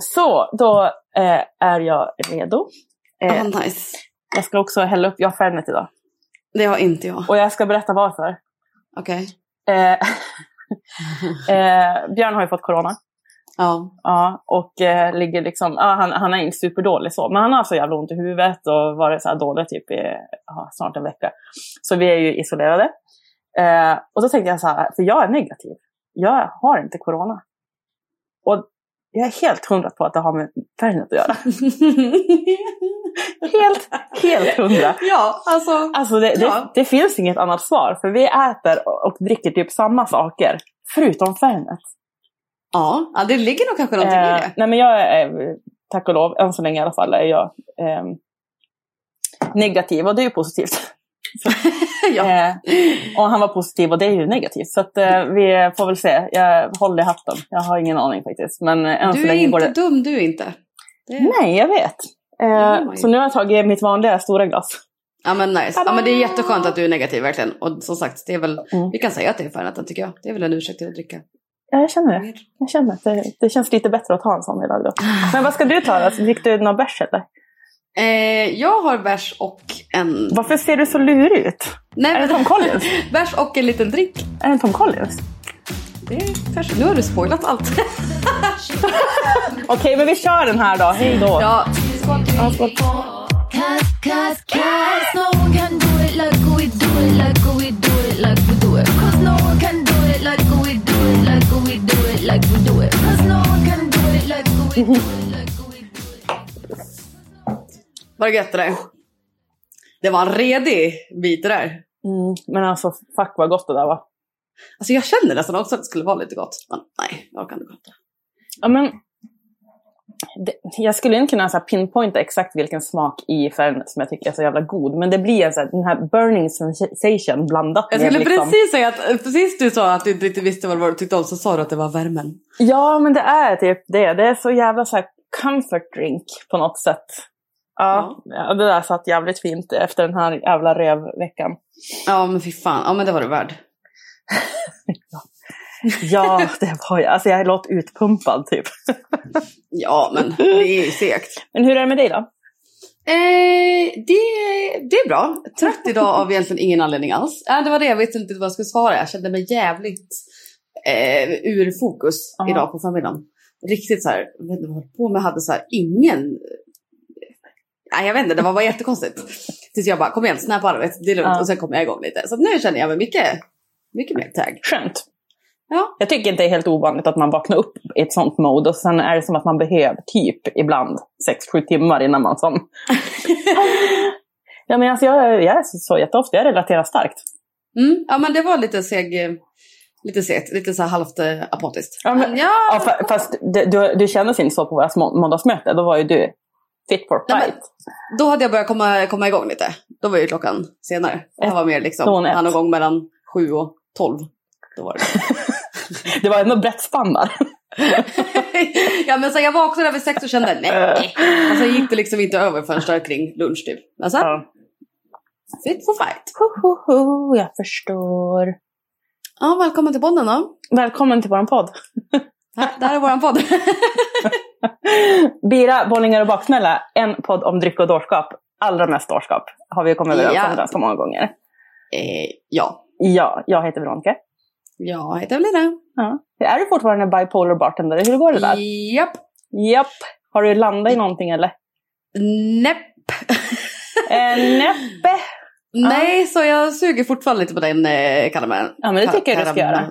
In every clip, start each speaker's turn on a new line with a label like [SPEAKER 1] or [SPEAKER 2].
[SPEAKER 1] Så, då eh, är jag redo. Eh,
[SPEAKER 2] Ah, nice.
[SPEAKER 1] jag ska också hälla upp, jag har Fernet idag.
[SPEAKER 2] Det har inte jag.
[SPEAKER 1] Och jag ska berätta varför.
[SPEAKER 2] Okej.
[SPEAKER 1] Eh, eh, Björn har ju fått corona.
[SPEAKER 2] Ja.
[SPEAKER 1] Ja, och eh, ligger liksom, ja, han, han är inte superdålig så, men han har så jävla ont i huvudet och varit så här dålig typ i ja, snart en vecka. Så vi är ju isolerade. Eh, och då tänkte jag så här, för jag är negativ. Jag har inte corona. Och jag är helt hundra på att det har med Fernet att göra. Helt, helt hundra.
[SPEAKER 2] ja, alltså.
[SPEAKER 1] Alltså det,
[SPEAKER 2] Ja.
[SPEAKER 1] det, det finns inget annat svar, för vi äter och dricker typ samma saker, förutom Fernet.
[SPEAKER 2] Ja, det ligger nog kanske någonting i
[SPEAKER 1] Eh,
[SPEAKER 2] det.
[SPEAKER 1] nej men jag är, tack och lov, än så länge i alla fall, är jag eh, negativ och det är ju positivt.
[SPEAKER 2] ja.
[SPEAKER 1] Eh, och han var positiv och det är ju negativt. Så att, eh, vi får väl se. Jag håller i hatten. Jag har ingen aning faktiskt. Men eh, än så
[SPEAKER 2] Du är
[SPEAKER 1] länge
[SPEAKER 2] inte
[SPEAKER 1] går det...
[SPEAKER 2] dum du är inte. Det...
[SPEAKER 1] Nej, jag vet. Eh,
[SPEAKER 2] men-
[SPEAKER 1] så nu har jag tagit mitt vanliga stora glas.
[SPEAKER 2] Ja men nice. Ja men det är jätteskönt att du är negativ verkligen. Och som sagt, det är väl,
[SPEAKER 1] Mm.
[SPEAKER 2] vi kan säga att det är Fernetten tycker jag. Det är väl en ursäkt till att dricka
[SPEAKER 1] Ja, jag känner det. Jag känner att det, det känns lite bättre att ta en sån idag då. Men vad ska du ta då? Drick du någon bärs eller?
[SPEAKER 2] Eh, jag har bärs och en...
[SPEAKER 1] Varför ser du så lurig ut?
[SPEAKER 2] Nej,
[SPEAKER 1] Är det Tom Collins?
[SPEAKER 2] bärs och en liten drink.
[SPEAKER 1] Är det Tom Collins?
[SPEAKER 2] Det är kanske... Nu har du spoilat allt.
[SPEAKER 1] Okej, men vi kör den här då. Hej då.
[SPEAKER 2] ja,
[SPEAKER 1] Ja, skål.
[SPEAKER 2] Var det gött det där? Det var en redig bit det där.
[SPEAKER 1] Mm, men alltså, fuck vad gott det där var.
[SPEAKER 2] Alltså jag känner nästan också att det skulle vara lite gott. Men nej, jag kan inte gott.
[SPEAKER 1] Ja, men, det, jag skulle inte kunna så här, pinpointa exakt vilken smak i färgen som jag tycker är så jävla god. Men det blir en så här, den här burning sensation blandat
[SPEAKER 2] Jag skulle
[SPEAKER 1] med liksom...
[SPEAKER 2] precis säga att precis du sa att du inte riktigt visste vad du tyckte om så sa du att det var värmen.
[SPEAKER 1] Ja, men det är typ det. Det är så jävla så här comfort drink på något sätt. Ja, ja. det där satt jävligt fint efter den här jävla rövveckan.
[SPEAKER 2] Ja men fy fan, ja men det var du värd.
[SPEAKER 1] Ja, det var jag. Alltså jag låt utpumpad typ.
[SPEAKER 2] Ja men det är ju segt.
[SPEAKER 1] Men hur är det med dig då?
[SPEAKER 2] Eh, det, det är bra. Trött idag av egentligen ingen anledning alls. Äh, det var det, jag visste inte vad jag skulle svara. Jag kände mig jävligt eh, ur fokus
[SPEAKER 1] Ja.
[SPEAKER 2] idag på förmiddagen. Riktigt så här, jag vet inte vad jag på med, jag hade så här ingen... Nej jag vet inte, det var bara jättekonstigt. Tills jag bara, kom igen, snäpp arvet, det är lugnt.
[SPEAKER 1] Ja.
[SPEAKER 2] Och sen kom jag igång lite. Så nu känner jag mig mycket, mycket mer tagg.
[SPEAKER 1] Skönt.
[SPEAKER 2] Ja.
[SPEAKER 1] Jag tycker inte det är helt ovanligt att man vaknar upp i ett sånt mode och sen är det som att man behöver typ ibland 6-7 timmar innan man som... ja men alltså jag, jag är så, så jätteofta, jag relaterar starkt.
[SPEAKER 2] Mm, ja men det var lite seg, lite segt, lite så halvt eh, apatiskt.
[SPEAKER 1] Ja, men-
[SPEAKER 2] ja,
[SPEAKER 1] Ja, fa- fast det, du, du kändes inte så på våra små- måndagsmöte, då var ju du fit for
[SPEAKER 2] Nej,
[SPEAKER 1] fight.
[SPEAKER 2] Då hade jag börjat komma, komma igång lite. Då var ju klockan senare. Det här var mer liksom, han någon gång mellan sju och tolv. Då var det.
[SPEAKER 1] Det var ändå brett spann där.
[SPEAKER 2] ja men så jag vaknade över sex och kände nej. Och sen gick det liksom inte över förrän kring lunch typ. Men sen,
[SPEAKER 1] Ja.
[SPEAKER 2] fit for fight.
[SPEAKER 1] Ho, ho, ho, jag förstår.
[SPEAKER 2] Ja, välkommen till podden då.
[SPEAKER 1] Välkommen till vår podd.
[SPEAKER 2] Det här är våran podd.
[SPEAKER 1] Bira, bollingar och baksmälla. En podd om dryck och dårskap. Allra mest dårskap. Har vi kommit överens
[SPEAKER 2] Ja.
[SPEAKER 1] om ganska många gånger.
[SPEAKER 2] eh, ja,
[SPEAKER 1] Ja, jag heter Veronica.
[SPEAKER 2] jag heter Evelina.
[SPEAKER 1] Ja. Är du fortfarande bipolar bartender? Hur går det där?
[SPEAKER 2] Japp.
[SPEAKER 1] Japp. Har du landat i någonting eller?
[SPEAKER 2] Näpp.
[SPEAKER 1] Eh, näppe.
[SPEAKER 2] Nej, så jag suger fortfarande lite på den eh, karamellen.
[SPEAKER 1] Ja, men det tycker jag du ska göra.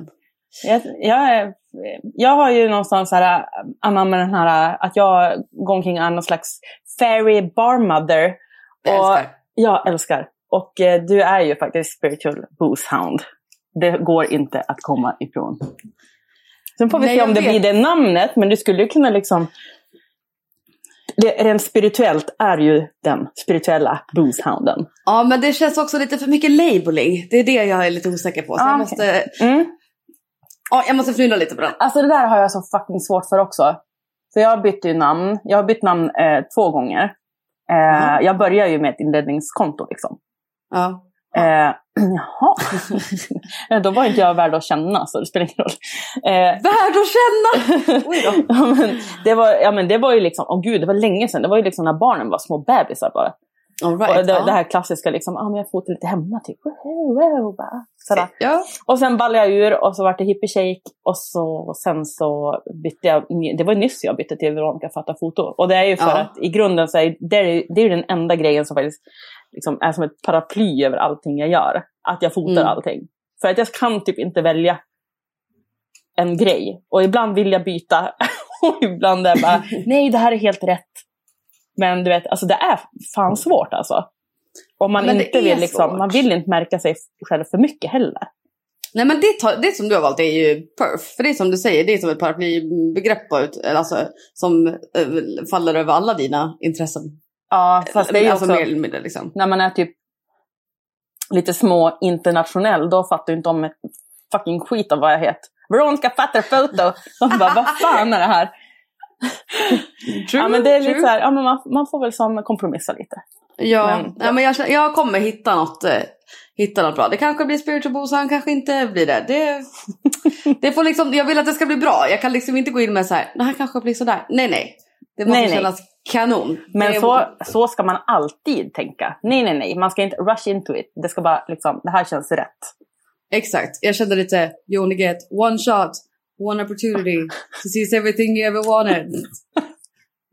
[SPEAKER 1] Jag, jag, är- jag har ju någonstans här, äh, anammat den här, äh, att jag går omkring och är någon slags fairy barmother.
[SPEAKER 2] Jag
[SPEAKER 1] Och
[SPEAKER 2] älskar.
[SPEAKER 1] jag älskar. Och eh, du är ju faktiskt spiritual boozehound. Det går inte att komma ifrån. Sen får vi
[SPEAKER 2] Nej,
[SPEAKER 1] se om
[SPEAKER 2] jag
[SPEAKER 1] det
[SPEAKER 2] vet.
[SPEAKER 1] blir det namnet, men du skulle ju kunna liksom... Det, rent spirituellt är ju den spirituella boozehounden.
[SPEAKER 2] Ja, men det känns också lite för mycket labeling. Det är det jag är lite osäker på. Så
[SPEAKER 1] Ah,
[SPEAKER 2] jag, måste,
[SPEAKER 1] Mm.
[SPEAKER 2] Ja, jag måste fnula lite på den.
[SPEAKER 1] Alltså det där har jag så fucking svårt för också. För jag bytte ju namn. Jag har bytt namn eh, två gånger. Eh,
[SPEAKER 2] Mhm.
[SPEAKER 1] Jag började ju med ett inledningskonto liksom.
[SPEAKER 2] Ja.
[SPEAKER 1] Eh, Jaha. Då var inte jag värd att känna så det spelar ingen roll. Eh,
[SPEAKER 2] Värd att känna! Oj då.
[SPEAKER 1] ja, men det, var, ja, men det var ju liksom, åh gud det var länge sedan. Det var ju liksom när barnen var små bebisar bara.
[SPEAKER 2] All
[SPEAKER 1] och
[SPEAKER 2] right,
[SPEAKER 1] det,
[SPEAKER 2] ja.
[SPEAKER 1] det här klassiska liksom, ah, men jag fotar lite hemma typ. Sådär.
[SPEAKER 2] Ja.
[SPEAKER 1] Och sen ballade jag ur och så vart det hippie shake och, så, och sen så bytte jag, det var nyss jag bytte till Veronica Fatta Foto. Och det är ju för
[SPEAKER 2] Ja.
[SPEAKER 1] att i grunden så är det, det är den enda grejen som faktiskt liksom är som ett paraply över allting jag gör. Att jag fotar
[SPEAKER 2] Mm.
[SPEAKER 1] allting. För att jag kan typ inte välja en grej. Och ibland vill jag byta och ibland är jag bara, nej det här är helt rätt. Men du vet, alltså det är fan svårt alltså. Om man
[SPEAKER 2] Men
[SPEAKER 1] inte vill liksom,
[SPEAKER 2] svårt.
[SPEAKER 1] man vill inte märka sig själv för mycket heller.
[SPEAKER 2] Nej men det, det som du har valt är ju perf. För det är som du säger, det är som ett paraplybegrepp alltså, som eh, faller över alla dina intressen.
[SPEAKER 1] Ja, fast det är ju
[SPEAKER 2] alltså
[SPEAKER 1] också,
[SPEAKER 2] mindre liksom.
[SPEAKER 1] när man är typ lite små internationell, då fattar ju inte om fucking skit av vad jag heter. Veronica fattar foto. De bara, vad fan är det här? Ja, men det är lite så här, ja, men man, man får väl som kompromissa lite.
[SPEAKER 2] Ja,
[SPEAKER 1] Men-
[SPEAKER 2] nej, men jag, jag kommer hitta något, eh, hitta något bra. Det kanske blir spiritual bosan, kanske inte blir det. det. Det får liksom, jag vill att det ska bli bra. Jag kan liksom inte gå in med så här, det här kanske blir sådär. Nej, nej. Det måste
[SPEAKER 1] Nej, nej.
[SPEAKER 2] kännas kanon.
[SPEAKER 1] Men
[SPEAKER 2] det,
[SPEAKER 1] så, så ska man alltid tänka. Nej, nej, nej. Man ska inte rush into it. Det ska bara liksom, det här känns rätt.
[SPEAKER 2] Exakt. Jag kände lite, you only get one shot, one opportunity to seize everything you ever wanted.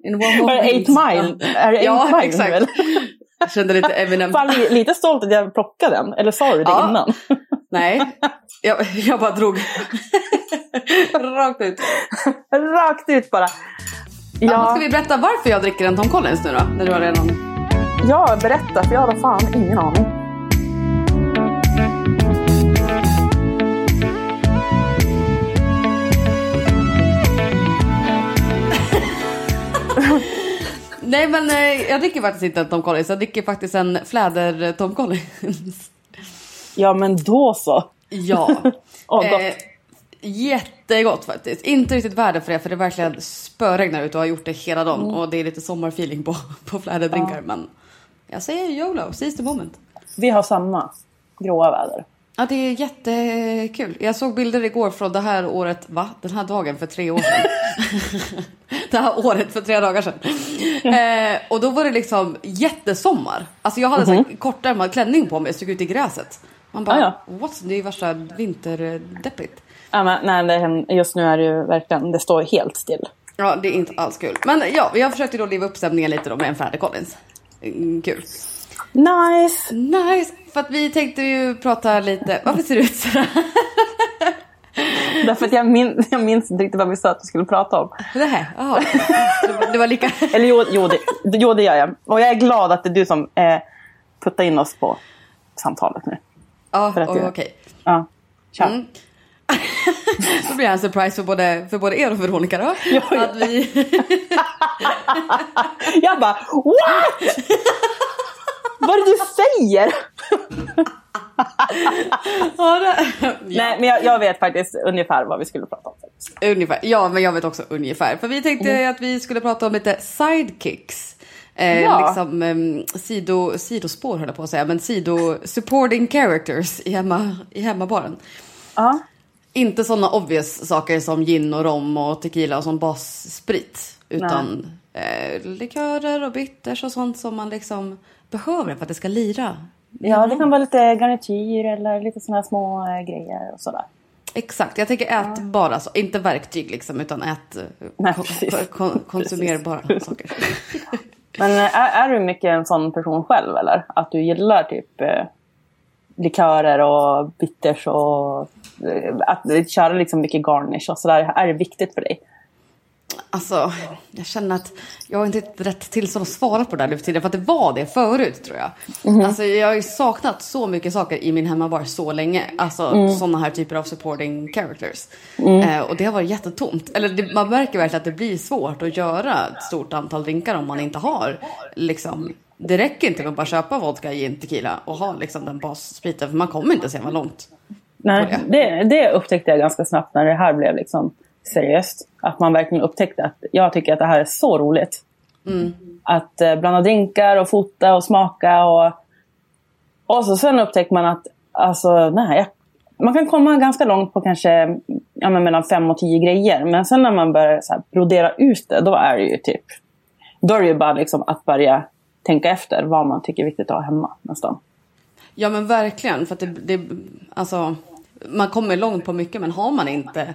[SPEAKER 2] In one moment.
[SPEAKER 1] Eight Mile? Är det
[SPEAKER 2] Ja,
[SPEAKER 1] eight mile
[SPEAKER 2] exakt.
[SPEAKER 1] väl?
[SPEAKER 2] Jag kände lite Eminem.
[SPEAKER 1] Fan, li- lite stolt att jag plockade den. Eller sa du det
[SPEAKER 2] Ja.
[SPEAKER 1] innan?
[SPEAKER 2] Nej, jag, jag bara drog rakt ut.
[SPEAKER 1] Rakt ut bara.
[SPEAKER 2] Ja.
[SPEAKER 1] Ja,
[SPEAKER 2] Ska vi berätta varför jag dricker en Tom Collins nu då? När du har redan...
[SPEAKER 1] ja, berätta för jag har fan ingen aning.
[SPEAKER 2] Nej men eh, jag dricker faktiskt inte en Tom Collins. Jag dricker faktiskt en fläder Tom Collins.
[SPEAKER 1] Ja, men då så.
[SPEAKER 2] Ja.
[SPEAKER 1] Gott.
[SPEAKER 2] Eh, jättegott faktiskt. Inte riktigt värde för det för det verkligen spöregnar ut och har gjort det hela dagen.
[SPEAKER 1] Mm.
[SPEAKER 2] Och det är lite sommarfeeling på, på fläderdrinkar. Men jag säger YOLO, seize the moment.
[SPEAKER 1] Vi har samma gråa väder.
[SPEAKER 2] Ja det är jättekul. Jag såg bilder igår från det här året, va? Den här dagen för tre år sedan. det här året för tre dagar sedan. Eh, och då var det liksom jättesommar. Alltså jag hade mm -hmm. kortärmad klänning på mig och stod ute i gräset. Man bara,
[SPEAKER 1] Ah, ja.
[SPEAKER 2] what? Det är ju värsta vinterdeppigt.
[SPEAKER 1] Ja, men, nej, just nu är det ju verkligen, det står helt still.
[SPEAKER 2] Ja, det är inte alls kul. Men ja, jag försökte då leva upp stämningen lite då med en färdig Collins. Mm, kul.
[SPEAKER 1] Nice!
[SPEAKER 2] Nice! För att vi tänkte ju prata lite... Varför ser du ut sådär?
[SPEAKER 1] Därför att jag, min, jag minns inte riktigt vad vi sa att vi skulle prata om.
[SPEAKER 2] Det här? Jaha. Det var- lika...
[SPEAKER 1] Eller jo, jo, det, jo, det gör jag. Och jag är glad att det är du som eh, puttar in oss på samtalet nu.
[SPEAKER 2] Ja,
[SPEAKER 1] du-
[SPEAKER 2] okej.
[SPEAKER 1] Ja, kör.
[SPEAKER 2] Mm. Då blir det en surprise för både, för både er och Veronica då.
[SPEAKER 1] Ja, ja.
[SPEAKER 2] Att vi...
[SPEAKER 1] Jag bara, what? Vad är det du säger?
[SPEAKER 2] ja, det... ja.
[SPEAKER 1] Nej, men jag, jag vet faktiskt ungefär vad vi skulle prata om.
[SPEAKER 2] Ungefär. Ja, men jag vet också ungefär. För vi tänkte att vi skulle prata om lite sidekicks. Eh,
[SPEAKER 1] Ja.
[SPEAKER 2] Liksom um, sido, sidospår höll jag på att säga, men sido supporting characters i, hemma, i hemmabaren.
[SPEAKER 1] Ja.
[SPEAKER 2] Inte sådana obvious saker som gin och rom och tequila och sån bassprit. Utan eh, likörer och bitters och sånt som man liksom behöver för att det ska lira.
[SPEAKER 1] ja, det kan vara lite garnityr eller lite sådana små eh, grejer och sådär.
[SPEAKER 2] Exakt, jag tänker ät bara så. Inte verktyg liksom, utan ät eh,
[SPEAKER 1] Nej,
[SPEAKER 2] kon-
[SPEAKER 1] precis.
[SPEAKER 2] kon- konsumerbara saker.
[SPEAKER 1] Men eh, är, är du mycket en sån person själv eller? Att du gillar typ eh, likörer och bitters och eh, att köra liksom mycket garnish och sådär. Är det viktigt för dig?
[SPEAKER 2] Alltså, jag känner att jag har inte rätt tillstånd att svara på det där nu för tiden. För att det var det förut tror jag. Alltså, jag har ju saknat så mycket saker i min hemmabar så länge. Alltså sådana här typer av supporting characters. Eh, och det har varit jättetomt. Eller det, man märker verkligen att det blir svårt att göra ett stort antal drinkar om man inte har liksom. Det räcker inte med att bara köpa vodka, gin, tequila och ha liksom den basspriten. För man kommer inte se vad långt.
[SPEAKER 1] Nej,
[SPEAKER 2] På
[SPEAKER 1] det, det upptäckte jag ganska snabbt när det här blev liksom seriöst. Att man verkligen upptäckte att jag tycker att det här är så roligt. Att eh, blanda drinkar och fota och smaka. Och, och så sen upptäckte man att Alltså, nej. Man kan komma ganska långt på kanske ja, mellan fem och tio grejer. Men sen när man börjar så här, brodera ut det, då är det ju typ... Då är det ju bara liksom att börja tänka efter vad man tycker är viktigt att ha hemma nästan.
[SPEAKER 2] Ja men verkligen. För att det, det, alltså, man kommer långt på mycket men har man inte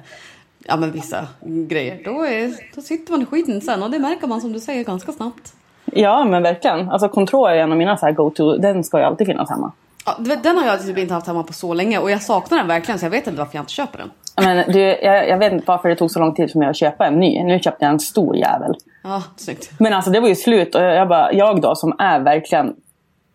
[SPEAKER 2] ja, men vissa grejer då, är, då sitter man i skiten sen och det märker man som du säger ganska snabbt.
[SPEAKER 1] Ja, men verkligen. Alltså kontroll är en av mina så här go-to. Den ska ju alltid finnas hemma.
[SPEAKER 2] Ja, den har jag typ inte haft hemma på så länge och jag saknar den verkligen så jag vet inte varför jag inte köper den.
[SPEAKER 1] Men du, jag, jag vet inte varför det tog så lång tid för mig att köpa en ny. Nu köpte jag en stor jävel.
[SPEAKER 2] Ja, snyggt.
[SPEAKER 1] Men alltså det var ju slut och jag, bara, jag då som är verkligen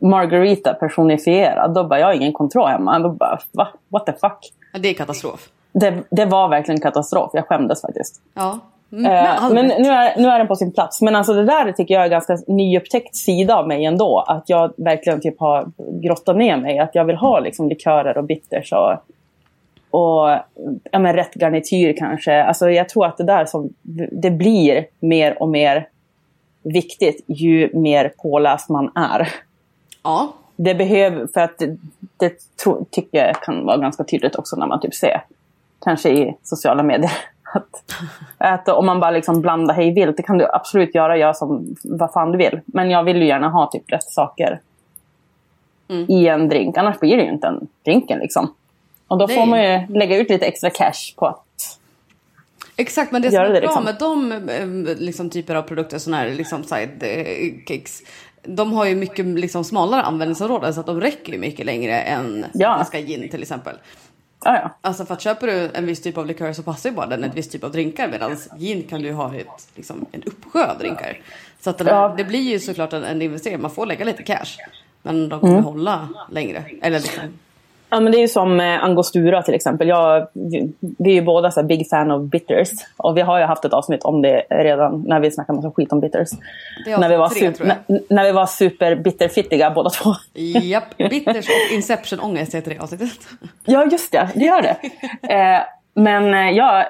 [SPEAKER 1] Margarita personifierad. Då bara, jag har ingen kontroll hemma. Då bara, va? What the fuck?
[SPEAKER 2] Ja, det är katastrof.
[SPEAKER 1] Det, det var verkligen katastrof. Jag skämdes faktiskt.
[SPEAKER 2] Ja. Mm,
[SPEAKER 1] Eh,
[SPEAKER 2] men
[SPEAKER 1] nu är, nu är den på sin plats. Men alltså det där tycker jag är en ganska nyupptäckt sida av mig ändå. Att jag verkligen typ har grottat ner mig. Att jag vill ha liksom likörer och bitters och, och ja, men rätt garnityr kanske. Alltså jag tror att det där som det blir mer och mer viktigt ju mer påläst man är.
[SPEAKER 2] Ja.
[SPEAKER 1] Det behöver, för att det, det tro, tycker jag kan vara ganska tydligt också när man typ ser, kanske i sociala medier. Att, att om man bara liksom blandar hej vilt, det kan du absolut göra, gör som vad fan du vill. Men jag vill ju gärna ha typ rätt saker
[SPEAKER 2] Mm.
[SPEAKER 1] i en drink, annars blir det ju inte en drinken liksom. Och då
[SPEAKER 2] Nej.
[SPEAKER 1] får man ju lägga ut lite extra cash på att
[SPEAKER 2] Exakt, men det som är
[SPEAKER 1] det
[SPEAKER 2] bra
[SPEAKER 1] liksom.
[SPEAKER 2] med de eh, liksom, typer av produkter, sådana här liksom, sidekicks, de har ju mycket liksom, smalare användningsområden så att de räcker ju mycket längre än
[SPEAKER 1] Ja.
[SPEAKER 2] en gin till exempel.
[SPEAKER 1] Ja, ja.
[SPEAKER 2] Alltså för att köper du en viss typ av likör så passar ju bara den ett viss typ av drinkar medan gin kan du ju ha ett, liksom, en uppsjö av drinkar. Så att den,
[SPEAKER 1] Ja.
[SPEAKER 2] det blir ju såklart en, en investering, man får lägga lite cash. Men de kommer
[SPEAKER 1] Mm.
[SPEAKER 2] hålla längre. Eller liksom,
[SPEAKER 1] Ja, men det är ju som eh, angostura till exempel. Jag, vi, är ju båda så big fan of bitters. Och vi har ju haft ett avsnitt om det redan när vi snackade massa skit om bitters. När vi, var
[SPEAKER 2] tre,
[SPEAKER 1] super, när, när vi var super bitterfittiga båda två.
[SPEAKER 2] japp, bitters och Inception-ångest heter det avsnittet.
[SPEAKER 1] Ja, just det. Det gör det. eh, men eh, jag,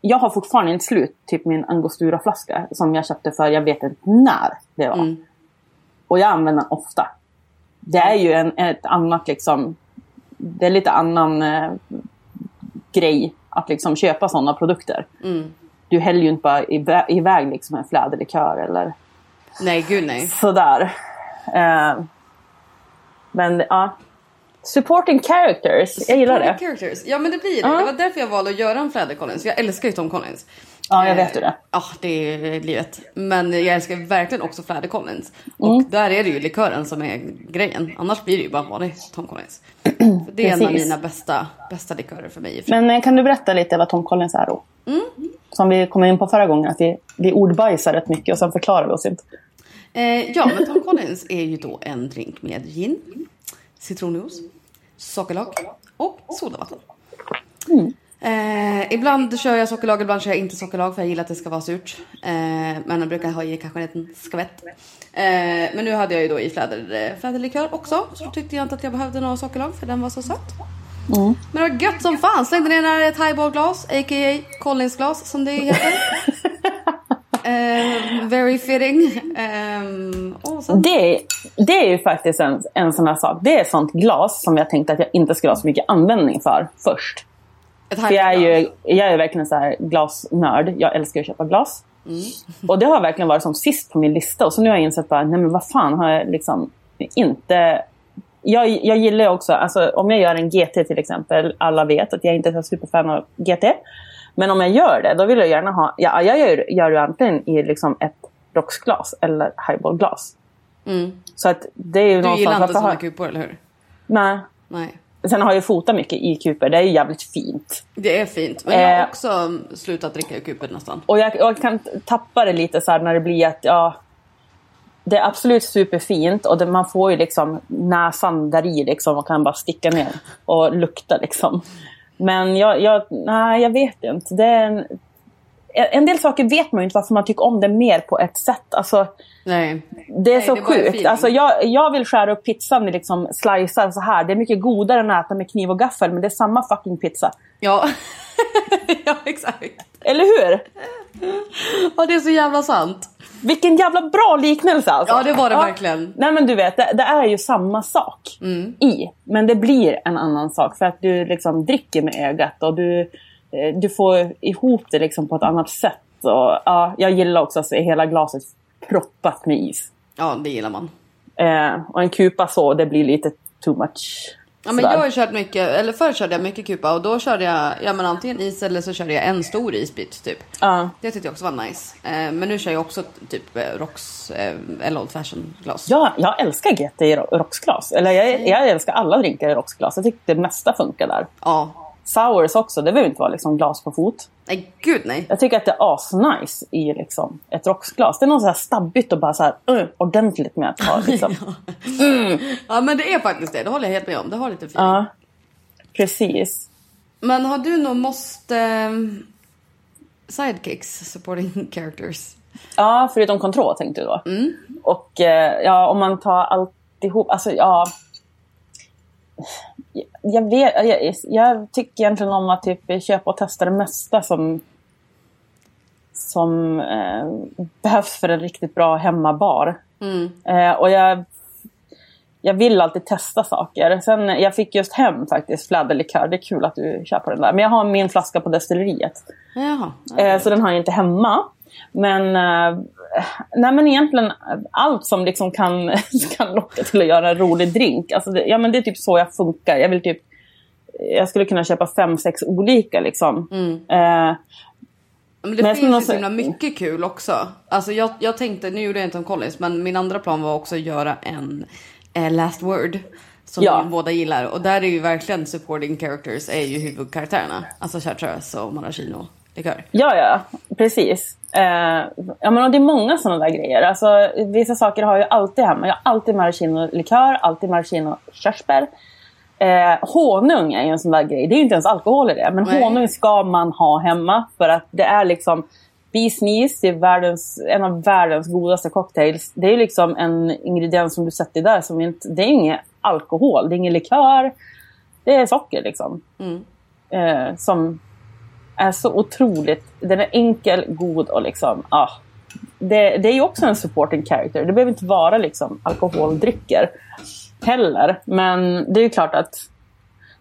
[SPEAKER 1] jag har fortfarande inte slut typ min angostura-flaska som jag köpte för jag vet inte när det var.
[SPEAKER 2] Mm.
[SPEAKER 1] Och jag använder den ofta. Det är ju en, ett annat liksom... Det är lite annan eh, grej att liksom köpa sådana produkter.
[SPEAKER 2] Mm.
[SPEAKER 1] Du häller ju inte bara iväg, liksom en fläderlikör eller
[SPEAKER 2] Nej, gud nej.
[SPEAKER 1] sådär. Eh, men ja. Supporting characters, jag gillar det.
[SPEAKER 2] Characters. Ja men det blir det.
[SPEAKER 1] Ja.
[SPEAKER 2] Det var därför jag valde att göra en Fläder Collins. Jag älskar ju Tom Collins.
[SPEAKER 1] Ja, jag
[SPEAKER 2] Eh,
[SPEAKER 1] vet ju det.
[SPEAKER 2] Ja, det är livet. Men jag älskar verkligen också Fläder Collins. Och
[SPEAKER 1] Mm.
[SPEAKER 2] där är det ju likören som är grejen. Annars blir det ju bara vanlig Tom Collins. Det är en av
[SPEAKER 1] Precis.
[SPEAKER 2] mina bästa, bästa likörer för mig.
[SPEAKER 1] Men eh, kan du berätta lite vad Tom Collins är då? Som vi kom in på förra gången, att vi, vi ordbajsar rätt mycket och sen förklarar vi oss inte.
[SPEAKER 2] Eh, ja, men Tom Collins är ju då en drink med gin, citronjuice, sockerlag och sodavatten. Eh, ibland kör jag sockerlag, ibland kör jag inte sockerlag för jag gillar att det ska vara surt. Eh, men jag brukar ha i kanske en liten skvätt. Eh, men nu hade jag ju då i fläder, eh, fläderlikör också. Så tyckte jag inte att jag behövde några sockerlag för den var så söt. Men det var gött som fan. Slängde ner den i ett highballglas, a.k.a. Collins-glas som det heter. Eh, very fitting. Um, sen,
[SPEAKER 1] Det, det är ju faktiskt en, en sån här sak. Det är ett sånt glas som jag tänkte att jag inte skulle ha så mycket användning för först. För jag är ju jag är verkligen en så glasnörd. Jag älskar att köpa glas. Och det har verkligen varit som sist på min lista. Och så nu har jag insett bara, nej men vad fan har jag liksom inte... Jag, jag gillar också, alltså om jag gör en GT till exempel, alla vet att jag inte är så superfan av GT. Men om jag gör det, då vill jag gärna ha, ja, jag gör, gör det antingen i liksom ett rocksglas eller highballglas.
[SPEAKER 2] Mm.
[SPEAKER 1] Så att det är ju
[SPEAKER 2] Du gillar inte sådana
[SPEAKER 1] har-
[SPEAKER 2] kupor, eller hur?
[SPEAKER 1] Nej.
[SPEAKER 2] Nej.
[SPEAKER 1] Sen har jag fotat mycket i kuper, det är ju jävligt fint.
[SPEAKER 2] Det är fint. Men jag har
[SPEAKER 1] Eh.
[SPEAKER 2] också slutat dricka ur kupor nästan.
[SPEAKER 1] Och jag, jag kan tappa det lite så här när det blir att, ja... Det är absolut superfint och det, man får ju liksom näsan där i liksom och kan bara sticka ner och lukta liksom. Men jag, jag, nej, jag vet inte. Det är en, en del saker vet man ju inte varför man tycker om det mer på ett sätt. Alltså,
[SPEAKER 2] Nej.
[SPEAKER 1] det är
[SPEAKER 2] Nej,
[SPEAKER 1] så
[SPEAKER 2] det
[SPEAKER 1] sjukt. Alltså, jag, jag vill skära upp pizzan i liksom slicer så här. Det är mycket godare än att äta med kniv och gaffel, men det är samma fucking pizza.
[SPEAKER 2] Ja. ja, exakt.
[SPEAKER 1] Eller hur?
[SPEAKER 2] Ja, det är så jävla sant.
[SPEAKER 1] Vilken jävla bra liknelse alltså.
[SPEAKER 2] Ja, det var det verkligen.
[SPEAKER 1] Nej men du vet, det, det är ju samma sak i. Men det blir en annan sak för att du liksom dricker med ögat och du, du får ihop det liksom på ett annat sätt. Och, ja, jag gillar också att se hela glaset proppat med is.
[SPEAKER 2] Ja, det gillar man.
[SPEAKER 1] Eh, och en kupa så, det blir lite too much.
[SPEAKER 2] Ja, men jag har kört mycket, eller förr körde jag mycket kupa och då körde jag ja, men antingen is eller så körde jag en stor isbit typ.
[SPEAKER 1] Ja.
[SPEAKER 2] Det tyckte jag också var nice. Eh, men nu kör jag också typ eh, Rocks eh, eller Old Fashion glas.
[SPEAKER 1] Ja, jag älskar GT i ro- rocksglas. Eller jag, jag älskar alla drinkar i rocksglas. Jag tycker det mesta funkar där.
[SPEAKER 2] Ja.
[SPEAKER 1] Sours också, det behöver inte vara liksom glas på fot.
[SPEAKER 2] Nej, gud nej.
[SPEAKER 1] Jag tycker att det är asnice i liksom ett rocksglas. Det är något så här stabbigt och bara så här, uh, ordentligt med att ha. Liksom.
[SPEAKER 2] Ja, men det är faktiskt det. Det håller jag helt med om. Det har lite feeling.
[SPEAKER 1] ja, precis.
[SPEAKER 2] Men har du någon måste... eh, sidekicks, supporting characters?
[SPEAKER 1] Ja, förutom kontroll tänkte du då. Och eh, ja, om man tar alltihop, alltså ja. Jag, vet, jag, jag tycker egentligen om att typ köpa och testa det mesta som som eh, behövs för en riktigt bra hemmabar. Eh, och jag, jag vill alltid testa saker. Sen, jag fick just hem faktiskt fläderlikör. Det är kul att du på den där. Men jag har min flaska på destilleriet.
[SPEAKER 2] Jaha.
[SPEAKER 1] Eh, så den har jag inte hemma. Men, eh, nej, men egentligen allt som liksom kan, kan locka till att göra en rolig drink. Alltså det, ja, men det är typ så jag funkar. Jag, vill typ, jag skulle kunna köpa fem, sex olika. Liksom. Eh,
[SPEAKER 2] Men det
[SPEAKER 1] Men
[SPEAKER 2] finns ju så himla mycket kul också. Alltså jag, jag tänkte, nu gjorde jag inte om Collins, men min andra plan var också att göra en eh, last word. Som
[SPEAKER 1] Ja.
[SPEAKER 2] vi båda gillar. Och där är ju verkligen supporting characters är ju huvudkaraktärerna. Alltså chartreuse och maraschino likör.
[SPEAKER 1] Ja, ja, precis. Eh, ja, men det är många sådana där grejer. Alltså, vissa saker har jag alltid hemma. Jag har alltid maraschino-likör, alltid maraschino-körsbär. Eh, honung är ju en sån där grej. Det är ju inte ens alkohol i det. Men
[SPEAKER 2] Nej.
[SPEAKER 1] honung ska man ha hemma. För att det är liksom det är världens, en av världens godaste cocktails. Det är ju liksom en ingrediens som du sätter där som inte... Det är inget alkohol, det är ingen likör. Det är socker liksom. Eh, som är så otroligt... Den är enkel, god och liksom... Ah, det, det är ju också en supporting character. Det behöver inte vara liksom alkoholdrycker heller. Men det är ju klart att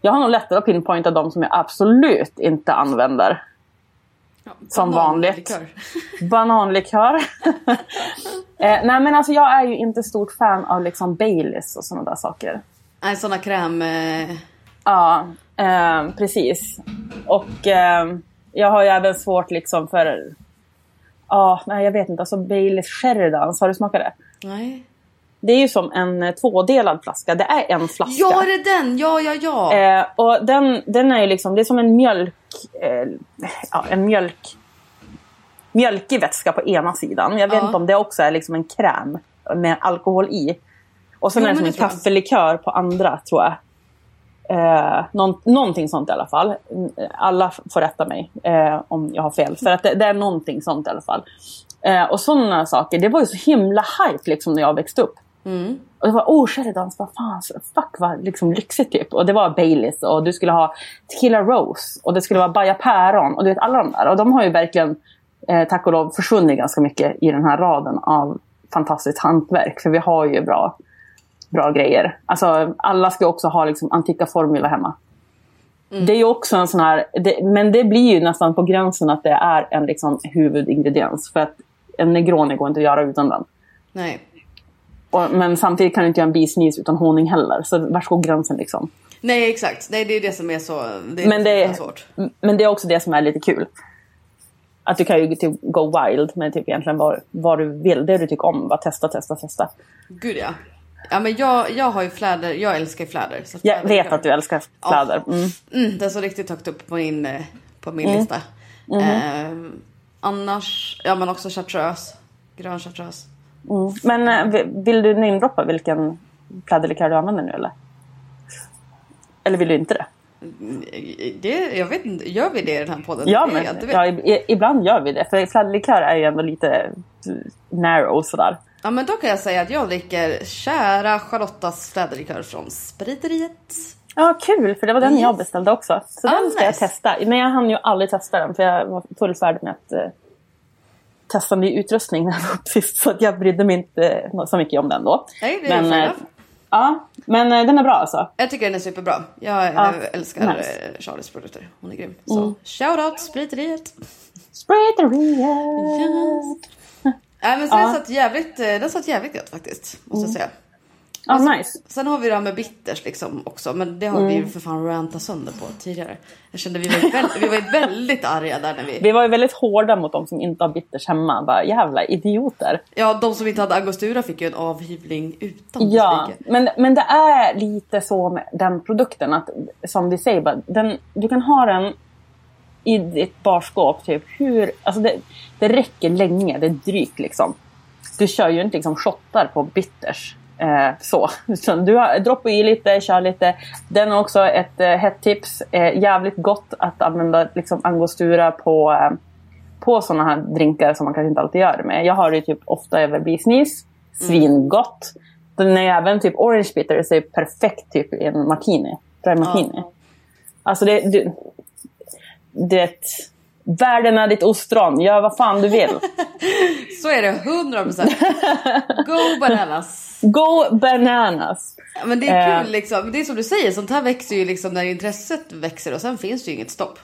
[SPEAKER 1] jag har nog lättare att pinpointa de som jag absolut inte använder. Som vanligt.
[SPEAKER 2] Likör.
[SPEAKER 1] Bananlikör. eh, nej men alltså jag är ju inte stort fan av liksom Baileys och sådana där saker.
[SPEAKER 2] Nej, såna kräm... Eh,
[SPEAKER 1] Ja, eh, precis. Och eh, jag har ju även svårt liksom för... Ja, nej jag vet inte. Alltså Baileys Sheridans, har du smakat det?
[SPEAKER 2] nej.
[SPEAKER 1] Det är ju som en eh, tvådelad flaska. Det är en flaska.
[SPEAKER 2] Ja, är det den? Ja, ja, ja.
[SPEAKER 1] Eh, och den, den är ju liksom, det är som en mjölk, eh, ja, en mjölk, mjölkig vätska på ena sidan. Jag vet
[SPEAKER 2] Ja.
[SPEAKER 1] inte om det också är liksom en kräm med alkohol i. Och sen
[SPEAKER 2] Jo,
[SPEAKER 1] är det som en kaffelikör på andra tror jag. Eh, någon, någonting sånt i alla fall. Alla får rätta mig eh, om jag har fel. För att det, det är någonting sånt i alla fall. Eh, och sådana saker, det var ju så himla hype liksom när jag växte upp. Och det var oh Sheridans, vad fan, fuck vad liksom lyxigt typ. Och det var Baileys och du skulle ha Tequila Rose och det skulle vara Baja Päron och du vet alla de där. Och de har ju verkligen, eh, tack och lov, försvunnit ganska mycket i den här raden av fantastiskt hantverk. För vi har ju bra, bra grejer. Alltså alla ska också ha liksom antika formula hemma. Det är ju också en sån här, det, men det blir ju nästan på gränsen att det är en liksom huvudingrediens. För att en Negroni går inte att göra utan den.
[SPEAKER 2] Nej.
[SPEAKER 1] Och, men samtidigt kan du inte göra en bisnis utan honung heller. Så vars går gränsen liksom?
[SPEAKER 2] Nej, exakt. Nej, det är det som är så... Det är
[SPEAKER 1] Men det, är,
[SPEAKER 2] svårt.
[SPEAKER 1] men det är också det som är lite kul. Att du kan ju typ go wild med typ egentligen vad, vad du vill. Det du tycker om. Bara testa, testa, testa.
[SPEAKER 2] Gud ja. Ja men jag, jag har ju fläder, jag älskar fläder. Så
[SPEAKER 1] Jag
[SPEAKER 2] fläder
[SPEAKER 1] vet att du älskar kläder. Mm.
[SPEAKER 2] Mm, den står riktigt högt upp på min, eh, på min lista.
[SPEAKER 1] Mhm.
[SPEAKER 2] Eh, annars, ja men också chartreuse. Grön chartreuse.
[SPEAKER 1] Men eh, vi- vill du namedroppa vilken kläderlikör du använder nu eller? Eller vill du inte det?
[SPEAKER 2] Det, jag vet inte, gör vi det i den här podden?
[SPEAKER 1] Ja, men
[SPEAKER 2] jag
[SPEAKER 1] ja, ibland gör vi det. För kläderlikör är ju ändå lite narrow sådär.
[SPEAKER 2] Ja men då kan jag säga att jag dricker kära Charlottas fläderlikör från Spriteriet.
[SPEAKER 1] Ja, kul! För det var den
[SPEAKER 2] Yes.
[SPEAKER 1] jag beställde också. Så
[SPEAKER 2] Ah,
[SPEAKER 1] den ska jag
[SPEAKER 2] nice.
[SPEAKER 1] testa. Men jag hann ju aldrig testa den för jag var full färdig med att eh, testa ny utrustning när jag var upp sist. Så att jag brydde mig inte så mycket om den då.
[SPEAKER 2] Nej, det är
[SPEAKER 1] men, eh, ja, men eh, den är bra alltså.
[SPEAKER 2] Jag tycker den är superbra. Jag
[SPEAKER 1] Ja,
[SPEAKER 2] eh, älskar
[SPEAKER 1] nice.
[SPEAKER 2] eh, Charlies produkter. Hon är grym. Så shoutout spriteriet.
[SPEAKER 1] Spriteriet!
[SPEAKER 2] Nej men så den satt jävligt, eh, den satt jävligt gött faktiskt. Måste jag säga.
[SPEAKER 1] Ja, nice.
[SPEAKER 2] Sen har vi det här med bitters liksom också. Men det har vi ju för fan rantat sönder på tidigare. Jag kände vi var ju väldigt, vi var väldigt arga där när vi...
[SPEAKER 1] Vi var ju väldigt hårda mot de som inte har bitters hemma. Bara jävla idioter.
[SPEAKER 2] Ja, de som inte hade angostura fick ju en avhyvling utan
[SPEAKER 1] Ja,
[SPEAKER 2] besviken.
[SPEAKER 1] men, men det är lite så med den produkten att som vi säger, bara, den, du kan ha den i ditt barskåp typ hur, alltså det, det räcker länge, det är drygt liksom. Du kör ju inte liksom shottar på bitters. Eh, så. så du har, droppar i lite, kör lite. Den är också ett eh, hett tips. Eh, jävligt gott att använda liksom angostura på, eh, på sådana här drinkar som man kanske inte alltid gör det med. Jag har det typ ofta över bisnis. Svingott. Den är även typ orange bitters är perfekt typ i en martini. Dry martini. Alltså det, du, det Världen är ditt ostron. Gör vad fan du vill.
[SPEAKER 2] Så är det 100%. Go bananas.
[SPEAKER 1] Go bananas.
[SPEAKER 2] Ja, Men det är
[SPEAKER 1] Eh.
[SPEAKER 2] kul liksom. Det är som du säger, sånt här växer ju liksom när intresset växer och sen finns det ju inget stopp.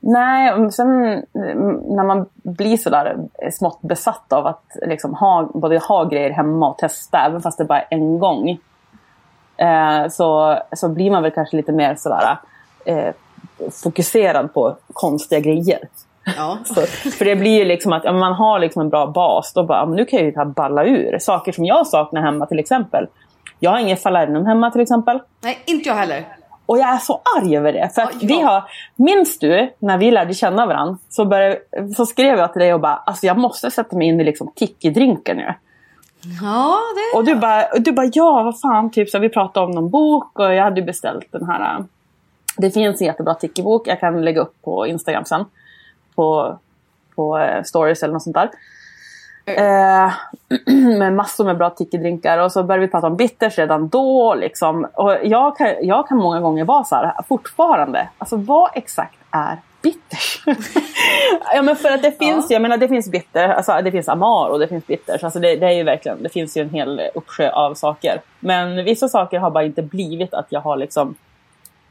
[SPEAKER 1] Nej, sen mm, när man blir sådär smått besatt av att liksom ha, både ha grejer hemma och testa, även fast det bara är en gång. Eh, så, så blir man väl kanske lite mer sådär eh, fokuserad på konstiga grejer.
[SPEAKER 2] Ja.
[SPEAKER 1] Så, för det blir ju liksom att man har liksom en bra bas. Då bara, nu kan jag ju balla ur. Saker som jag saknar hemma till exempel. Jag har ingen falernum hemma till exempel.
[SPEAKER 2] Nej, inte jag heller.
[SPEAKER 1] Och jag är så arg över det. För att
[SPEAKER 2] Ja, ja.
[SPEAKER 1] vi har, minns du när vi lärde känna varandra? Så, började, så skrev jag till dig och bara, alltså jag måste sätta mig in i liksom tiki-drinken nu.
[SPEAKER 2] Ja, det...
[SPEAKER 1] Och du bara, du bara ja vad fan, typ så vi pratade om någon bok och jag hade beställt den här. Det finns en jättebra tiki-bok, jag kan lägga upp på Instagram sen. På, på eh, stories eller något sånt där. Eh, med massor med bra tiki-drinkar och så började vi prata om bitters redan då. Liksom. Och jag, kan, jag kan många gånger vara så här, fortfarande, alltså vad exakt är bitters? ja men för att det finns,
[SPEAKER 2] Ja.
[SPEAKER 1] jag menar det finns bitter, alltså det finns amar och det finns bitters. Alltså det, det är ju verkligen, det finns ju en hel uppsjö av saker. Men vissa saker har bara inte blivit att jag har liksom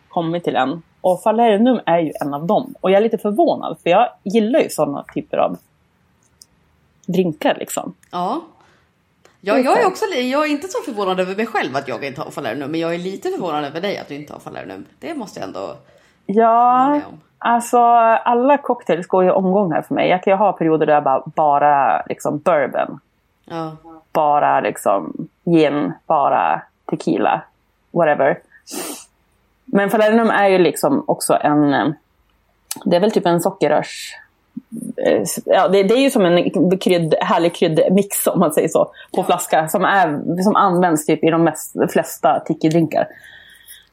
[SPEAKER 1] kommit till en. Och falernum är ju en av dem. Och jag är lite förvånad för jag gillar ju sådana typer av drinkar liksom.
[SPEAKER 2] Ja. Ja, jag är också jag är inte så förvånad över mig själv att jag inte har falernum. Men jag är lite förvånad över dig att du inte har falernum. Det måste jag ändå...
[SPEAKER 1] Ja, alltså alla cocktails går ju omgångar för mig. Jag kan ju ha perioder där jag bara, bara liksom bourbon.
[SPEAKER 2] Ja.
[SPEAKER 1] Bara liksom gin, bara tequila, whatever. Men falernum är ju liksom också en... eh, Det är väl typ en sockerrörs... eh, Ja, det, det är ju som en krydd, härlig kryddmix om man säger så. På
[SPEAKER 2] Ja.
[SPEAKER 1] flaska som, är, som används typ i de mest, flesta tiki-drinkar.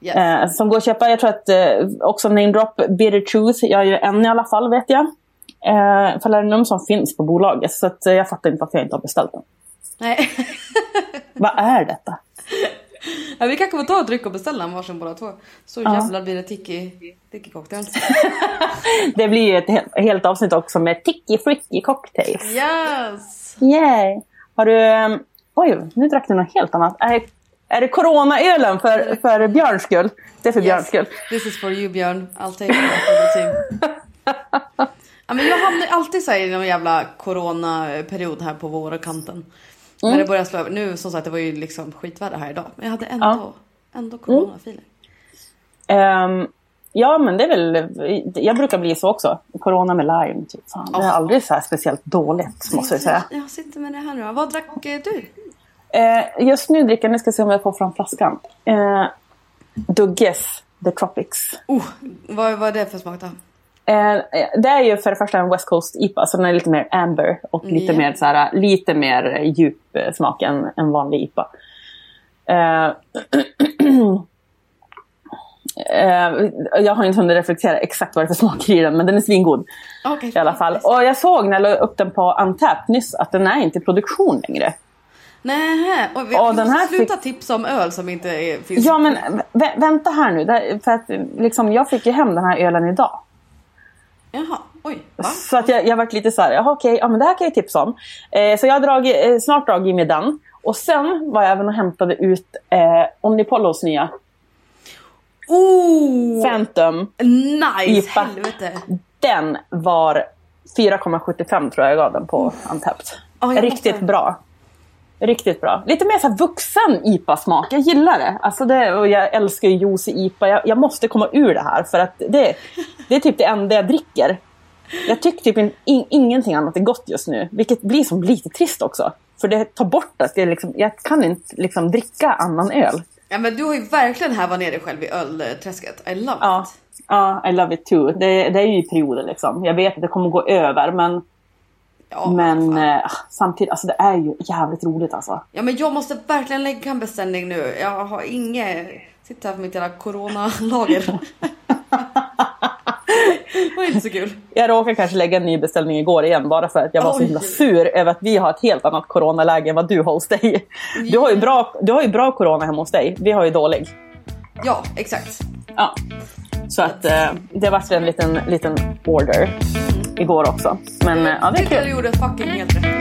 [SPEAKER 2] Yes.
[SPEAKER 1] Eh, som går att köpa. Jag tror att eh, också name drop Bitter Truth. Jag har ju en i alla fall vet jag. Eh, falernum som finns på bolaget. Så att, eh, jag fattar inte varför jag inte har beställt den.
[SPEAKER 2] Nej.
[SPEAKER 1] Vad är detta?
[SPEAKER 2] Ja, vi kan komma och ta en dryck och beställa en varsin båda två. Så
[SPEAKER 1] Ja.
[SPEAKER 2] jävlar blir det tiki, tiki cocktails.
[SPEAKER 1] Det blir ju ett he- helt avsnitt också med Tiki Fricky Cocktails.
[SPEAKER 2] Yes!
[SPEAKER 1] Yay! Har du... eh, Oj, nu drack du något helt annat. Är, är det Corona-ölen för, för Björns skull? Det är för Björns skull.
[SPEAKER 2] This is for you Björn. I'll take it for the team. ja, men jag hamnar alltid så här i någon jävla coronaperiod här på vårkanten. När det börjar slå över. Nu som sagt det var ju liksom skitväder här idag. Men jag hade ändå,
[SPEAKER 1] Ja.
[SPEAKER 2] ändå coronafeeling.
[SPEAKER 1] Ehm, ja, men det är väl... Jag brukar bli så också. Corona med lime. Typ. Fan, det är aldrig så här speciellt dåligt, måste jag säga.
[SPEAKER 2] Jag sitter med det här nu. Vad drack eh, du?
[SPEAKER 1] Eh, just nu dricker jag, nu ska jag se om jag får fram flaskan. Eh, Dugges The Tropics.
[SPEAKER 2] Oh, vad, vad är det för smak då?
[SPEAKER 1] Eh, det är ju för det första en West Coast IPA, så den är lite mer amber och lite,
[SPEAKER 2] Ja.
[SPEAKER 1] mer, så här, lite mer djup eh, smak än en vanlig IPA. Eh, eh, jag har inte hunnit reflektera exakt vad det är för smaker i den, men den är svingod
[SPEAKER 2] Okej.
[SPEAKER 1] i alla fall. Och jag såg när jag la upp den på Antap nyss att den är inte i produktion längre.
[SPEAKER 2] Nej, och vi,
[SPEAKER 1] Och den här
[SPEAKER 2] sluta tipsa om öl som inte är, finns.
[SPEAKER 1] Ja, men vä- vänta här nu. Där, för att, liksom, jag fick ju hem den här ölen idag.
[SPEAKER 2] Jaha, oj. Va?
[SPEAKER 1] Så att jag, jag varit lite så här, jaha okej, ja men det här kan jag tipsa om. Eh, så jag har dragit, eh, snart dragit med den. Och sen var jag även och hämtade ut eh, Omnipollos nya
[SPEAKER 2] Oh!
[SPEAKER 1] Phantom.
[SPEAKER 2] Nice!
[SPEAKER 1] IPA.
[SPEAKER 2] Helvete!
[SPEAKER 1] Den var 4,75 tror jag jag gav den på.
[SPEAKER 2] Ja, jag
[SPEAKER 1] Riktigt bra. Riktigt bra. Lite mer så vuxen IPA-smak. Jag gillar det. Alltså det och jag älskar ju juicy IPA. Jag, jag måste komma ur det här för att det, det är typ det enda jag dricker. Jag tycker typ in, in, ingenting annat är gott just nu. Vilket blir som lite trist också. För det tar bort att jag, liksom, jag kan inte liksom dricka annan öl.
[SPEAKER 2] Ja men du har ju verkligen hävat ner dig själv i ölträsket. I love
[SPEAKER 1] Ja,
[SPEAKER 2] it.
[SPEAKER 1] ja I love it too. Det, det är ju i perioder liksom. Jag vet att det kommer gå över men,
[SPEAKER 2] Ja,
[SPEAKER 1] men eh, samtidigt, alltså det är ju jävligt roligt alltså.
[SPEAKER 2] ja men jag måste verkligen lägga en beställning nu. Jag har inget... Sitter här på mitt jävla coronalager. det var inte så kul.
[SPEAKER 1] Jag råkade kanske lägga en ny beställning igår igen bara för att jag var så
[SPEAKER 2] Oj.
[SPEAKER 1] himla sur över att vi har ett helt annat coronaläge än vad du har hos dig. Du har ju bra, du har ju bra corona hemma hos dig. Vi har ju dålig.
[SPEAKER 2] Ja, exakt.
[SPEAKER 1] Ja. Så att eh, det var en liten, liten order igår också. Men eh, ja, det är kul.
[SPEAKER 2] du gjorde fucking helt rätt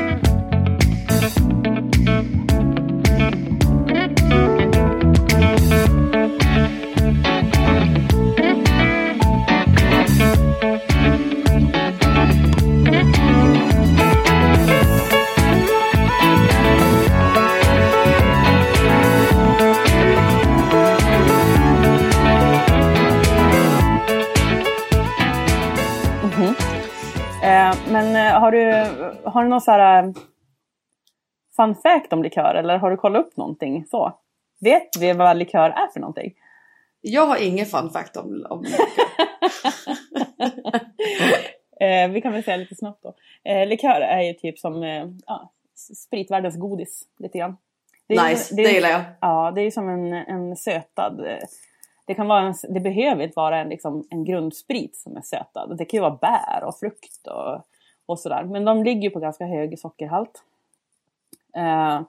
[SPEAKER 1] har du, har du någon så här eh, fun fact om likör eller har du kollat upp någonting så? Vet vi vad likör är för någonting?
[SPEAKER 2] Jag har ingen fun fact om... om...
[SPEAKER 1] Eh, vi kan väl säga lite snabbt då. Eh, likör är ju typ som eh, ja, spritvärldens godis lite grann. är ju-
[SPEAKER 2] nice,
[SPEAKER 1] är
[SPEAKER 2] det gillar jag.
[SPEAKER 1] Ja, det är ju som en, en sötad. Det, kan vara en, det behöver inte vara en, liksom, en grundsprit som är sötad. Det kan ju vara bär och frukt och, och sådär. Men de ligger ju på ganska hög sockerhalt. Eh,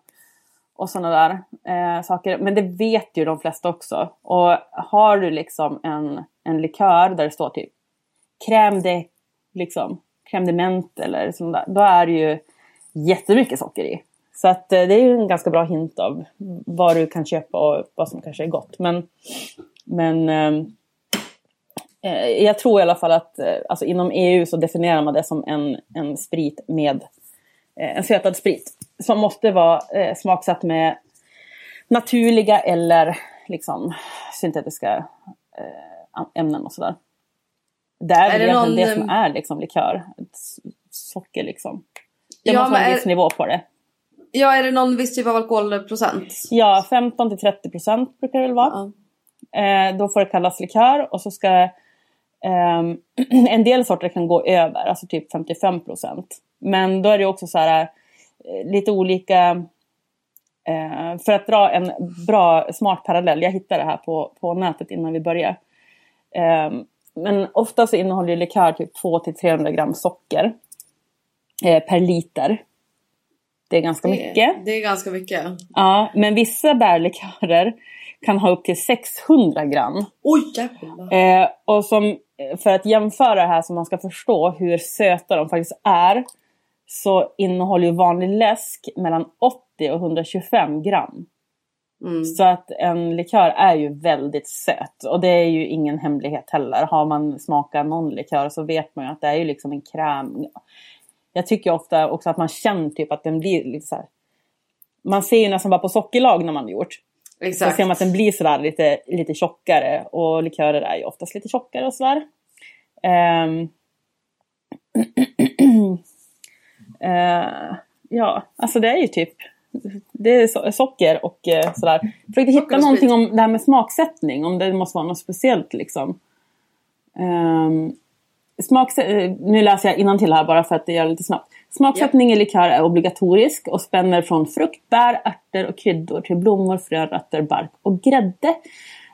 [SPEAKER 1] och sådana där eh, saker. Men det vet ju de flesta också. Och har du liksom en, en likör där det står typ crème de, liksom, crème de menthe eller sånt där. Då är det ju jättemycket socker i. Så att eh, det är ju en ganska bra hint av vad du kan köpa och vad som kanske är gott. Men, men eh, jag tror i alla fall att eh, alltså inom EU så definierar man det som en, en sprit med eh, en sötad sprit. Som måste vara eh, smaksatt med naturliga eller liksom syntetiska eh, ämnen och sådär. Det är,
[SPEAKER 2] Är det någon,
[SPEAKER 1] det som
[SPEAKER 2] eh,
[SPEAKER 1] är liksom likör. Socker liksom. Det
[SPEAKER 2] Ja,
[SPEAKER 1] måste vara en
[SPEAKER 2] är-
[SPEAKER 1] viss nivå på det.
[SPEAKER 2] Ja, är det någon viss typ av alkoholprocent?
[SPEAKER 1] Ja, 15 till 30 procent brukar det väl vara.
[SPEAKER 2] Ja.
[SPEAKER 1] Eh, då får det kallas likör och så ska ehm, en del sorter kan gå över, alltså typ 55 procent. Men då är det också så här eh, lite olika eh, för att dra en bra smart parallell, jag hittade det här på, på nätet innan vi började. Ehm, men ofta så innehåller likör typ 2 till 300 gram socker eh, per liter. Det är ganska mycket.
[SPEAKER 2] Det, det är ganska mycket.
[SPEAKER 1] Ja, men vissa bärlikörer kan ha upp till 600 gram.
[SPEAKER 2] Oj jävlar.
[SPEAKER 1] Eh, och som, för att jämföra det här så man ska förstå hur söta de faktiskt är. Så innehåller ju vanlig läsk mellan 80 och 125 gram.
[SPEAKER 2] Mm.
[SPEAKER 1] Så att en likör är ju väldigt söt. Och det är ju ingen hemlighet heller. Har man smakat någon likör så vet man ju att det är ju liksom en kräm. Jag tycker ofta också att man känner typ att den blir lite så här. Man ser ju nästan bara på sockerlag när man har gjort.
[SPEAKER 2] Exakt.
[SPEAKER 1] ser man att den blir sådär lite, lite tjockare. Och likörer är ju oftast lite tjockare och sådär. Ehm. Eh, ja, alltså det är ju typ det är so- socker och eh, sådär. Försökte hitta någonting om det här med smaksättning. Om det måste vara något speciellt liksom. Um, nu läser jag till här bara för att det gör lite snabbt. Smaksättning i likör är obligatorisk och spänner från frukt, bär, ärtor och kryddor till blommor, frön, rötter, bark och grädde.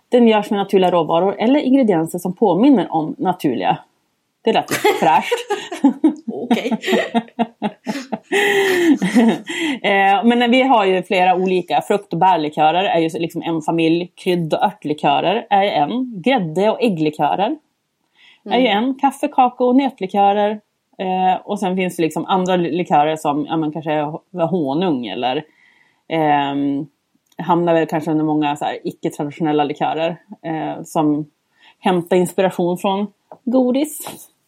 [SPEAKER 1] Den görs med naturliga råvaror eller ingredienser som påminner om naturliga. Det lät lite fräscht.
[SPEAKER 2] Okej.
[SPEAKER 1] Eh, men vi har ju flera olika. Frukt och bärlikörer är ju liksom en familj. Krydd och örtlikörer är en. Grädde och ägglikörer. är ju en. Kaffe, kakao och nötlikörer. Eh, och sen finns det liksom andra li- likörer som ja, men kanske är honung eller ehm, hamnar väl kanske under många så här, icke-traditionella likörer. Eh, som hämtar inspiration från godis.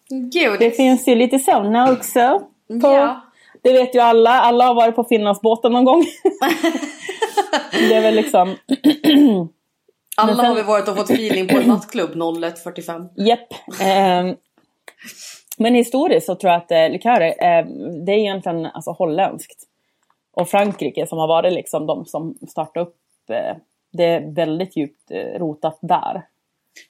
[SPEAKER 1] Det
[SPEAKER 2] Godis.
[SPEAKER 1] finns ju lite sådana också. På,
[SPEAKER 2] Ja.
[SPEAKER 1] Det vet ju alla. Alla har varit på Finlandsbåten någon gång. det är väl liksom...
[SPEAKER 2] Alla
[SPEAKER 1] sen-
[SPEAKER 2] har vi varit och fått feeling på en nattklubb 01.45.
[SPEAKER 1] Japp. Ehm, men historiskt så tror jag att eh, likörer, eh, det är egentligen alltså, holländskt. Och Frankrike som har varit liksom de som startade upp eh, det är väldigt djupt eh, rotat där.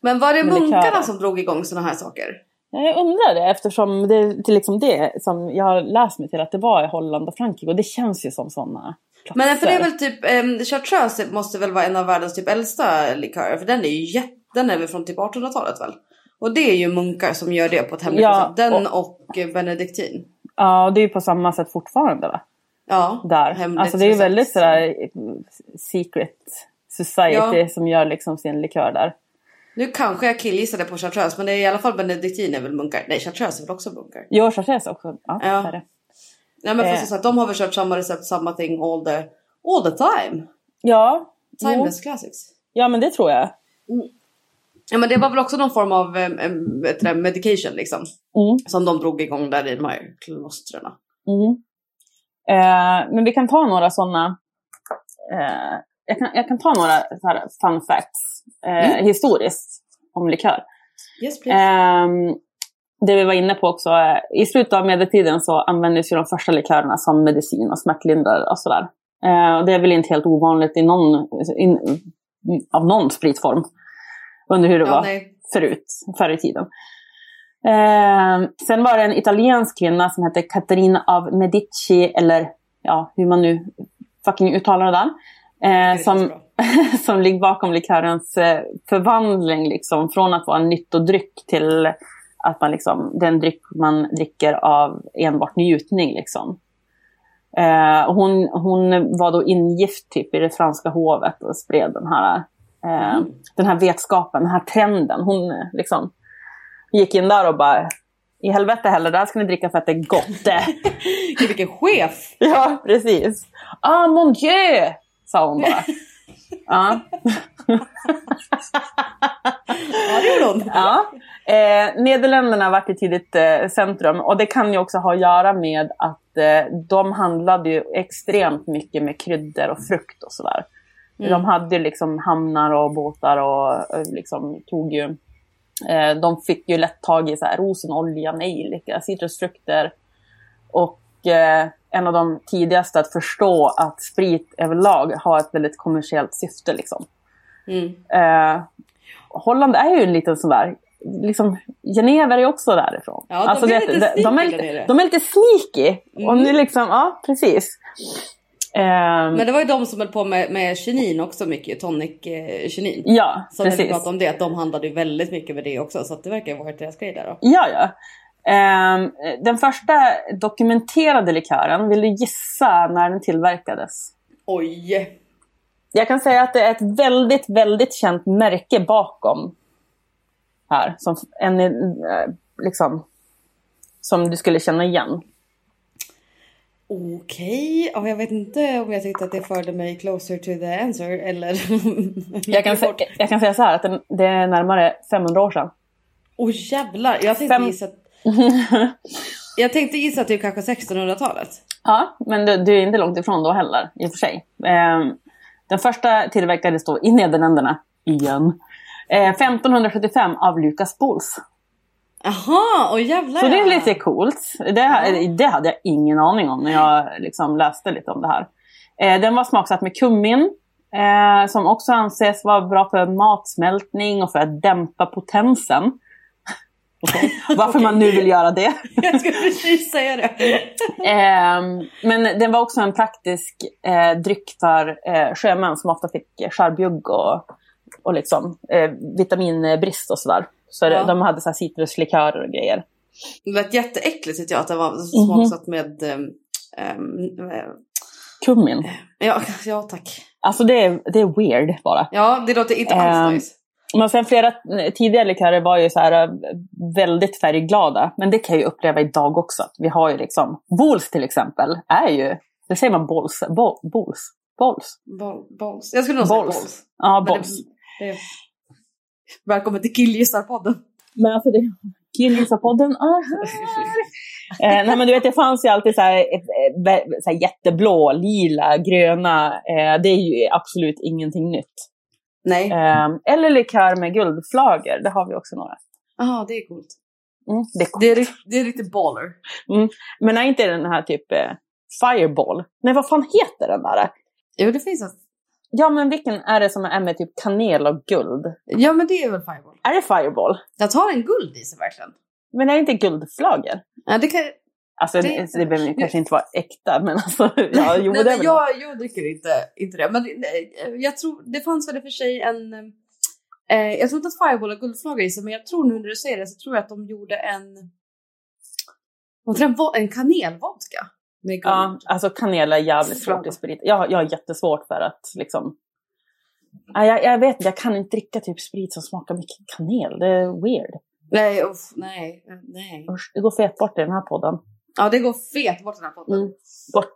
[SPEAKER 2] Men var det
[SPEAKER 1] Men
[SPEAKER 2] munkarna
[SPEAKER 1] likörer.
[SPEAKER 2] som drog igång såna här saker?
[SPEAKER 1] Jag undrar det eftersom det är liksom det som jag har läst mig till att det var i Holland och Frankrike och det känns ju som sådana platser.
[SPEAKER 2] Men för det är väl typ, um, chartreuse måste väl vara en av världens typ äldsta likörer. För den är ju jätte, den är väl från typ 1800-talet väl? Och det är ju munkar som gör det på ett hemligt
[SPEAKER 1] Ja,
[SPEAKER 2] sätt. Den och, eh, benediktin.
[SPEAKER 1] Ja, det är ju på samma sätt fortfarande va?
[SPEAKER 2] Ja,
[SPEAKER 1] Där. Alltså det är ju väldigt sådär eh, secret society
[SPEAKER 2] Ja.
[SPEAKER 1] som gör liksom sin likör där.
[SPEAKER 2] Nu kanske jag killgissade på chartreuse men det är i alla fall benediktin är väl munkar. Nej chartreuse är väl också munkar.
[SPEAKER 1] Jo, chartreuse också. Ja,
[SPEAKER 2] Ja.
[SPEAKER 1] det är det.
[SPEAKER 2] Nej men
[SPEAKER 1] Eh.
[SPEAKER 2] för som sagt de har väl kört samma recept, samma thing all the, all the time.
[SPEAKER 1] Ja, jo.
[SPEAKER 2] Timeless classics.
[SPEAKER 1] ja, men det tror jag.
[SPEAKER 2] Ja men det var väl också någon form av det, medication liksom.
[SPEAKER 1] Mm.
[SPEAKER 2] Som de drog igång där i de här klostren.
[SPEAKER 1] Mm. Eh, men vi kan ta några sådana. Eh, jag, kan, jag kan ta några så här fun facts eh,
[SPEAKER 2] Mm.
[SPEAKER 1] historiskt om likör.
[SPEAKER 2] Yes.
[SPEAKER 1] Ehm, det vi var inne på också, eh, i slutet av medeltiden så användes ju de första likörerna som medicin och smärtlindrare och sådär. Och det är väl inte helt ovanligt i någon, in, av någon spritform. Under hur det
[SPEAKER 2] ja,
[SPEAKER 1] var
[SPEAKER 2] nej.
[SPEAKER 1] förut, förr i tiden. Eh, sen var det en italiensk kvinna som hette Caterina av Medici, eller ja, hur man nu fucking uttalar där. Eh, som, som ligger bakom likörens eh, förvandling liksom, från att vara en nyttodryck till att man liksom, den dryck man dricker av enbart njutning. Liksom. Eh, hon, hon var då ingift typ i det franska hovet och spred den här, eh, den här vetskapen, den här trenden. Hon eh, liksom gick in där och bara i helvete heller, det här ska ni dricka för att det är gott.
[SPEAKER 2] Vilken chef!
[SPEAKER 1] ja, precis. Ah mon dieu, sa hon bara. ja.
[SPEAKER 2] Ja det gjorde hon.
[SPEAKER 1] Ja. Eh, Nederländerna var ett tidigt eh, centrum och det kan ju också ha att göra med att eh, de handlade ju extremt mycket med kryddor och frukt och sådär. De hade ju liksom hamnar och båtar och eh, liksom tog ju... Eh, de fick ju lätt tag i så här rosenolja, nejlika, citrusfrukter. Och eh, en av de tidigaste att förstå att sprit överlag har ett väldigt kommersiellt syfte liksom.
[SPEAKER 2] Mm.
[SPEAKER 1] Eh, Holland är ju en liten sån där, liksom, Genève är också därifrån. Alltså,
[SPEAKER 2] Ja, de är
[SPEAKER 1] det-
[SPEAKER 2] lite
[SPEAKER 1] de, de, är lite, de är lite sneaky.
[SPEAKER 2] Mm.
[SPEAKER 1] Och nu liksom, ja precis. Ehm,
[SPEAKER 2] Men det var ju de som höll på med, med kinin också mycket, tonic eh,
[SPEAKER 1] ja,
[SPEAKER 2] Så när vi
[SPEAKER 1] precis.
[SPEAKER 2] pratade om det, att de handlade ju väldigt mycket med det också. Så det verkar ju ha varit deras grej där då.
[SPEAKER 1] Ja, ja. Ehm, den första dokumenterade likören, vill du gissa när den tillverkades?
[SPEAKER 2] Oj!
[SPEAKER 1] Jag kan säga att det är ett väldigt, väldigt känt märke bakom här. Som, en, eh, liksom, som du skulle känna igen.
[SPEAKER 2] Okej, ja, jag vet inte om jag tyckte att det förde mig closer to the answer eller...
[SPEAKER 1] Jag kan, sä- jag kan säga så här att det är närmare 500 år sedan.
[SPEAKER 2] Åh jävlar! Jag tänkte
[SPEAKER 1] Fem-
[SPEAKER 2] gissa... jag tänkte gissa typ kanske 1600-talet.
[SPEAKER 1] Ja, men du, du är inte långt ifrån då heller i och för sig. Ehm, den första tillverkades då i Nederländerna igen. Eh, 1575 av Lucas Bols.
[SPEAKER 2] Jaha, åh jävlar
[SPEAKER 1] Så det är lite coolt. Det, det hade jag ingen aning om när jag liksom läste lite om det här. Eh, den var smaksatt med kummin. Eh, som också anses vara bra för matsmältning och för att dämpa potensen. Okej, Varför man nu vill göra det.
[SPEAKER 2] Jag skulle precis säga det.
[SPEAKER 1] Ehm, men den var också en praktisk eh, dryck för eh, sjömän som ofta fick eh, skörbjugg och, och liksom, eh, vitaminbrist och sådär. Så
[SPEAKER 2] Ja.
[SPEAKER 1] de hade så här citruslikörer och grejer.
[SPEAKER 2] Det lät jätteäckligt tyckte jag att det var
[SPEAKER 1] Mhm.
[SPEAKER 2] smaksatt med... ehm, eh,
[SPEAKER 1] Kummin.
[SPEAKER 2] ja, ja, tack.
[SPEAKER 1] Alltså det är, det är weird bara.
[SPEAKER 2] Ja, det låter inte alls
[SPEAKER 1] Ehm,
[SPEAKER 2] nice.
[SPEAKER 1] Men sen flera eh, tidigare likörer var ju så här eh, väldigt färgglada. Men det kan jag ju uppleva idag också. Vi har ju liksom, Bols till exempel, är ju, det säger man bols, bo, bols, bols.
[SPEAKER 2] Bolls. Jag skulle nog säga
[SPEAKER 1] bolls. Ja, bols.
[SPEAKER 2] Det, det... Välkommen till Killgissarpodden.
[SPEAKER 1] Men alltså det... Killgissarpodden är här. eh, nej men du vet det fanns ju alltid så här, vä- så här jätteblå, lila, gröna. Eh, det är ju absolut ingenting nytt.
[SPEAKER 2] Nej.
[SPEAKER 1] Eh, eller likör med guldflagor, det har vi också några.
[SPEAKER 2] Jaha, det är coolt.
[SPEAKER 1] Mm, det är coolt.
[SPEAKER 2] Det är, det är riktigt baller.
[SPEAKER 1] Men är inte den här typ eh, Fireball? Nej vad fan heter den där?
[SPEAKER 2] Jo, det finns en...
[SPEAKER 1] Ja men vilken är det som är med typ kanel och guld?
[SPEAKER 2] Ja, men det är väl Fireball.
[SPEAKER 1] Är det Fireball?
[SPEAKER 2] Jag tar en guld i sig verkligen.
[SPEAKER 1] Men är det inte guldflagor?
[SPEAKER 2] Ja, det kan...
[SPEAKER 1] Alltså det,
[SPEAKER 2] Det-
[SPEAKER 1] det, behöver kanske inte vara äkta men alltså ja, jo
[SPEAKER 2] nej,
[SPEAKER 1] det
[SPEAKER 2] men jag, jag dricker inte, inte det. Men nej, jag tror, det fanns väl i och för sig en... Eh, jag tror inte att Fireball har guldflagor i sig, men jag tror nu när du säger det så tror jag att de gjorde en... En kanelvodka.
[SPEAKER 1] Ja, alltså kanel är jävligt svårt
[SPEAKER 2] Framför.
[SPEAKER 1] i sprit. Jag, jag har jättesvårt för att liksom... Nej, jag, jag vet inte, jag kan inte dricka typ sprit som smakar mycket kanel. Det är weird.
[SPEAKER 2] Nej, uff, nej, nej.
[SPEAKER 1] Usch, det går fet bort i den här podden.
[SPEAKER 2] Ja, det går fet bort den här podden.
[SPEAKER 1] Mm. Bort.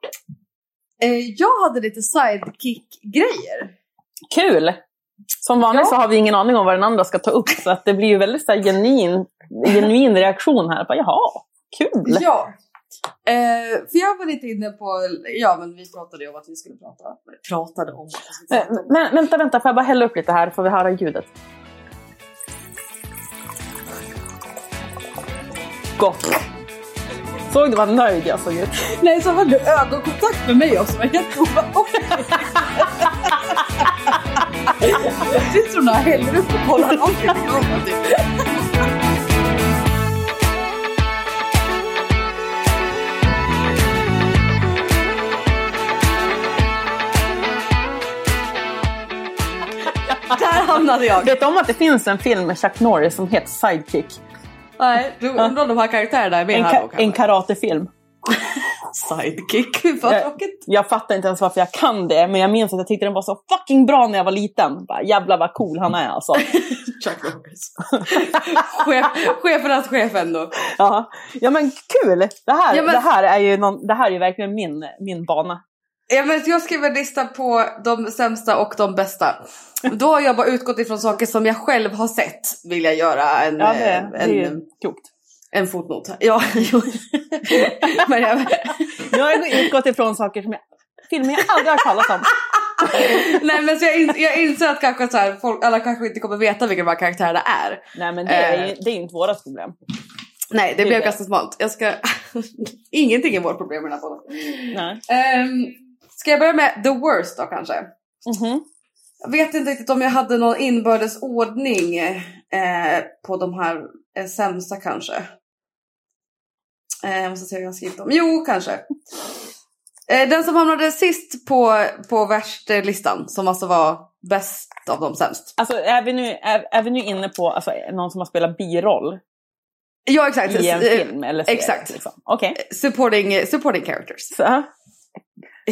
[SPEAKER 2] Eh, jag hade lite sidekick-grejer.
[SPEAKER 1] Kul! Som vanligt
[SPEAKER 2] Ja.
[SPEAKER 1] så har vi ingen aning om vad den andra ska ta upp. Så att det blir ju väldigt så här, genuin, genuin reaktion här. Bara, Jaha, kul!
[SPEAKER 2] Ja. Eh, för jag var lite inne på, ja men vi pratade ju om att vi skulle prata, pratade om skulle
[SPEAKER 1] Eh,
[SPEAKER 2] om.
[SPEAKER 1] Men vänta, vänta, får jag bara hälla upp lite här får vi höra ljudet. Gott! Såg du vad nöjd jag såg ut?
[SPEAKER 2] Nej, så hade du ögonkontakt med mig också, det var helt obehagligt. Jag sitter hon och häller upp och kollar någonting Där hamnade jag.
[SPEAKER 1] Vet du om att det finns en film med Chuck Norris som heter Sidekick?
[SPEAKER 2] Nej, du undrar om de här karaktärerna är med
[SPEAKER 1] En,
[SPEAKER 2] här då
[SPEAKER 1] en karatefilm.
[SPEAKER 2] Sidekick, vad
[SPEAKER 1] Jag,
[SPEAKER 2] tråkigt.
[SPEAKER 1] jag fattar inte ens varför jag kan det, men jag minns att jag tyckte den var så fucking bra när jag var liten. Bara, jävlar vad cool han är alltså.
[SPEAKER 2] Chuck Norris. Chef, chefernas chef ändå.
[SPEAKER 1] Ja, ja men kul! Det här,
[SPEAKER 2] Ja, men-
[SPEAKER 1] det här, är, ju någon, det här är verkligen min, min bana.
[SPEAKER 2] Ja, men jag skrev en lista på de sämsta och de bästa. Då har jag bara utgått ifrån saker som jag själv har sett. Vill jag göra en,
[SPEAKER 1] Ja, det,
[SPEAKER 2] eh,
[SPEAKER 1] det är
[SPEAKER 2] en,
[SPEAKER 1] klokt.
[SPEAKER 2] en fotnot. Ja, jo. men jag,
[SPEAKER 1] Jag har utgått ifrån saker som jag, filmer jag aldrig har talat om.
[SPEAKER 2] nej, men så jag, in, jag inser att kanske så här, folk, alla kanske inte kommer veta vilka de här karaktärerna är.
[SPEAKER 1] Nej men det är,
[SPEAKER 2] Eh.
[SPEAKER 1] det är inte vårat problem.
[SPEAKER 2] Nej, det
[SPEAKER 1] Det
[SPEAKER 2] blev ganska smalt. Jag ska... Ingenting är vårt problem med den här podden.
[SPEAKER 1] Nej.
[SPEAKER 2] Um, ska jag börja med the worst då kanske?
[SPEAKER 1] Mhm.
[SPEAKER 2] Jag vet inte riktigt om jag hade någon inbördes ordning eh, på de här eh, sämsta kanske. Eh, jag måste se vad jag har skrivit om. Jo, kanske. Eh, den som hamnade sist på, på värst-listan, som alltså var bäst av de sämst.
[SPEAKER 1] Alltså är vi nu, är, är vi nu inne på alltså, någon som har spelat biroll
[SPEAKER 2] Ja, exakt.
[SPEAKER 1] i en
[SPEAKER 2] Eh,
[SPEAKER 1] film eller serie?
[SPEAKER 2] exakt.
[SPEAKER 1] Liksom. Okej.
[SPEAKER 2] Supporting, supporting characters.
[SPEAKER 1] Så.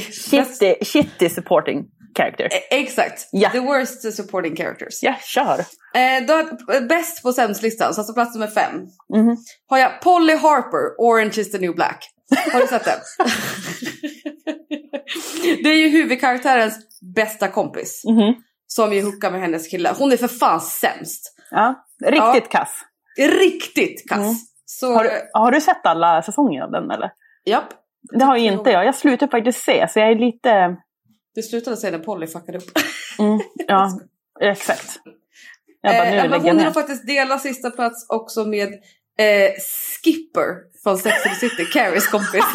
[SPEAKER 1] Shitty, shitty supporting character.
[SPEAKER 2] eh, Exakt.
[SPEAKER 1] Ja.
[SPEAKER 2] The worst supporting characters.
[SPEAKER 1] Ja, kör.
[SPEAKER 2] Eh, då, bäst på sämst-listan, så alltså plats nummer fem.
[SPEAKER 1] Mhm.
[SPEAKER 2] Har jag Polly Harper, Orange is the new black. Har du sett den? det är ju huvudkaraktärens bästa kompis.
[SPEAKER 1] Mhm.
[SPEAKER 2] Som ju hookar med hennes kille. Hon är för fan sämst.
[SPEAKER 1] Ja, riktigt kass.
[SPEAKER 2] Riktigt kass.
[SPEAKER 1] Mm.
[SPEAKER 2] Så,
[SPEAKER 1] Har, du- har du sett alla säsonger av den eller?
[SPEAKER 2] japp.
[SPEAKER 1] Det har ju inte jag. Jag slutade faktiskt se, så jag är lite...
[SPEAKER 2] Det slutade säga när Polly fuckade upp.
[SPEAKER 1] Mm, ja, exakt. Jag bara, nu
[SPEAKER 2] Eh, men
[SPEAKER 1] lägger
[SPEAKER 2] hon
[SPEAKER 1] jag
[SPEAKER 2] är
[SPEAKER 1] ner.
[SPEAKER 2] nog faktiskt dela sista plats också med eh, Skipper från Sex and the City, Carries kompis.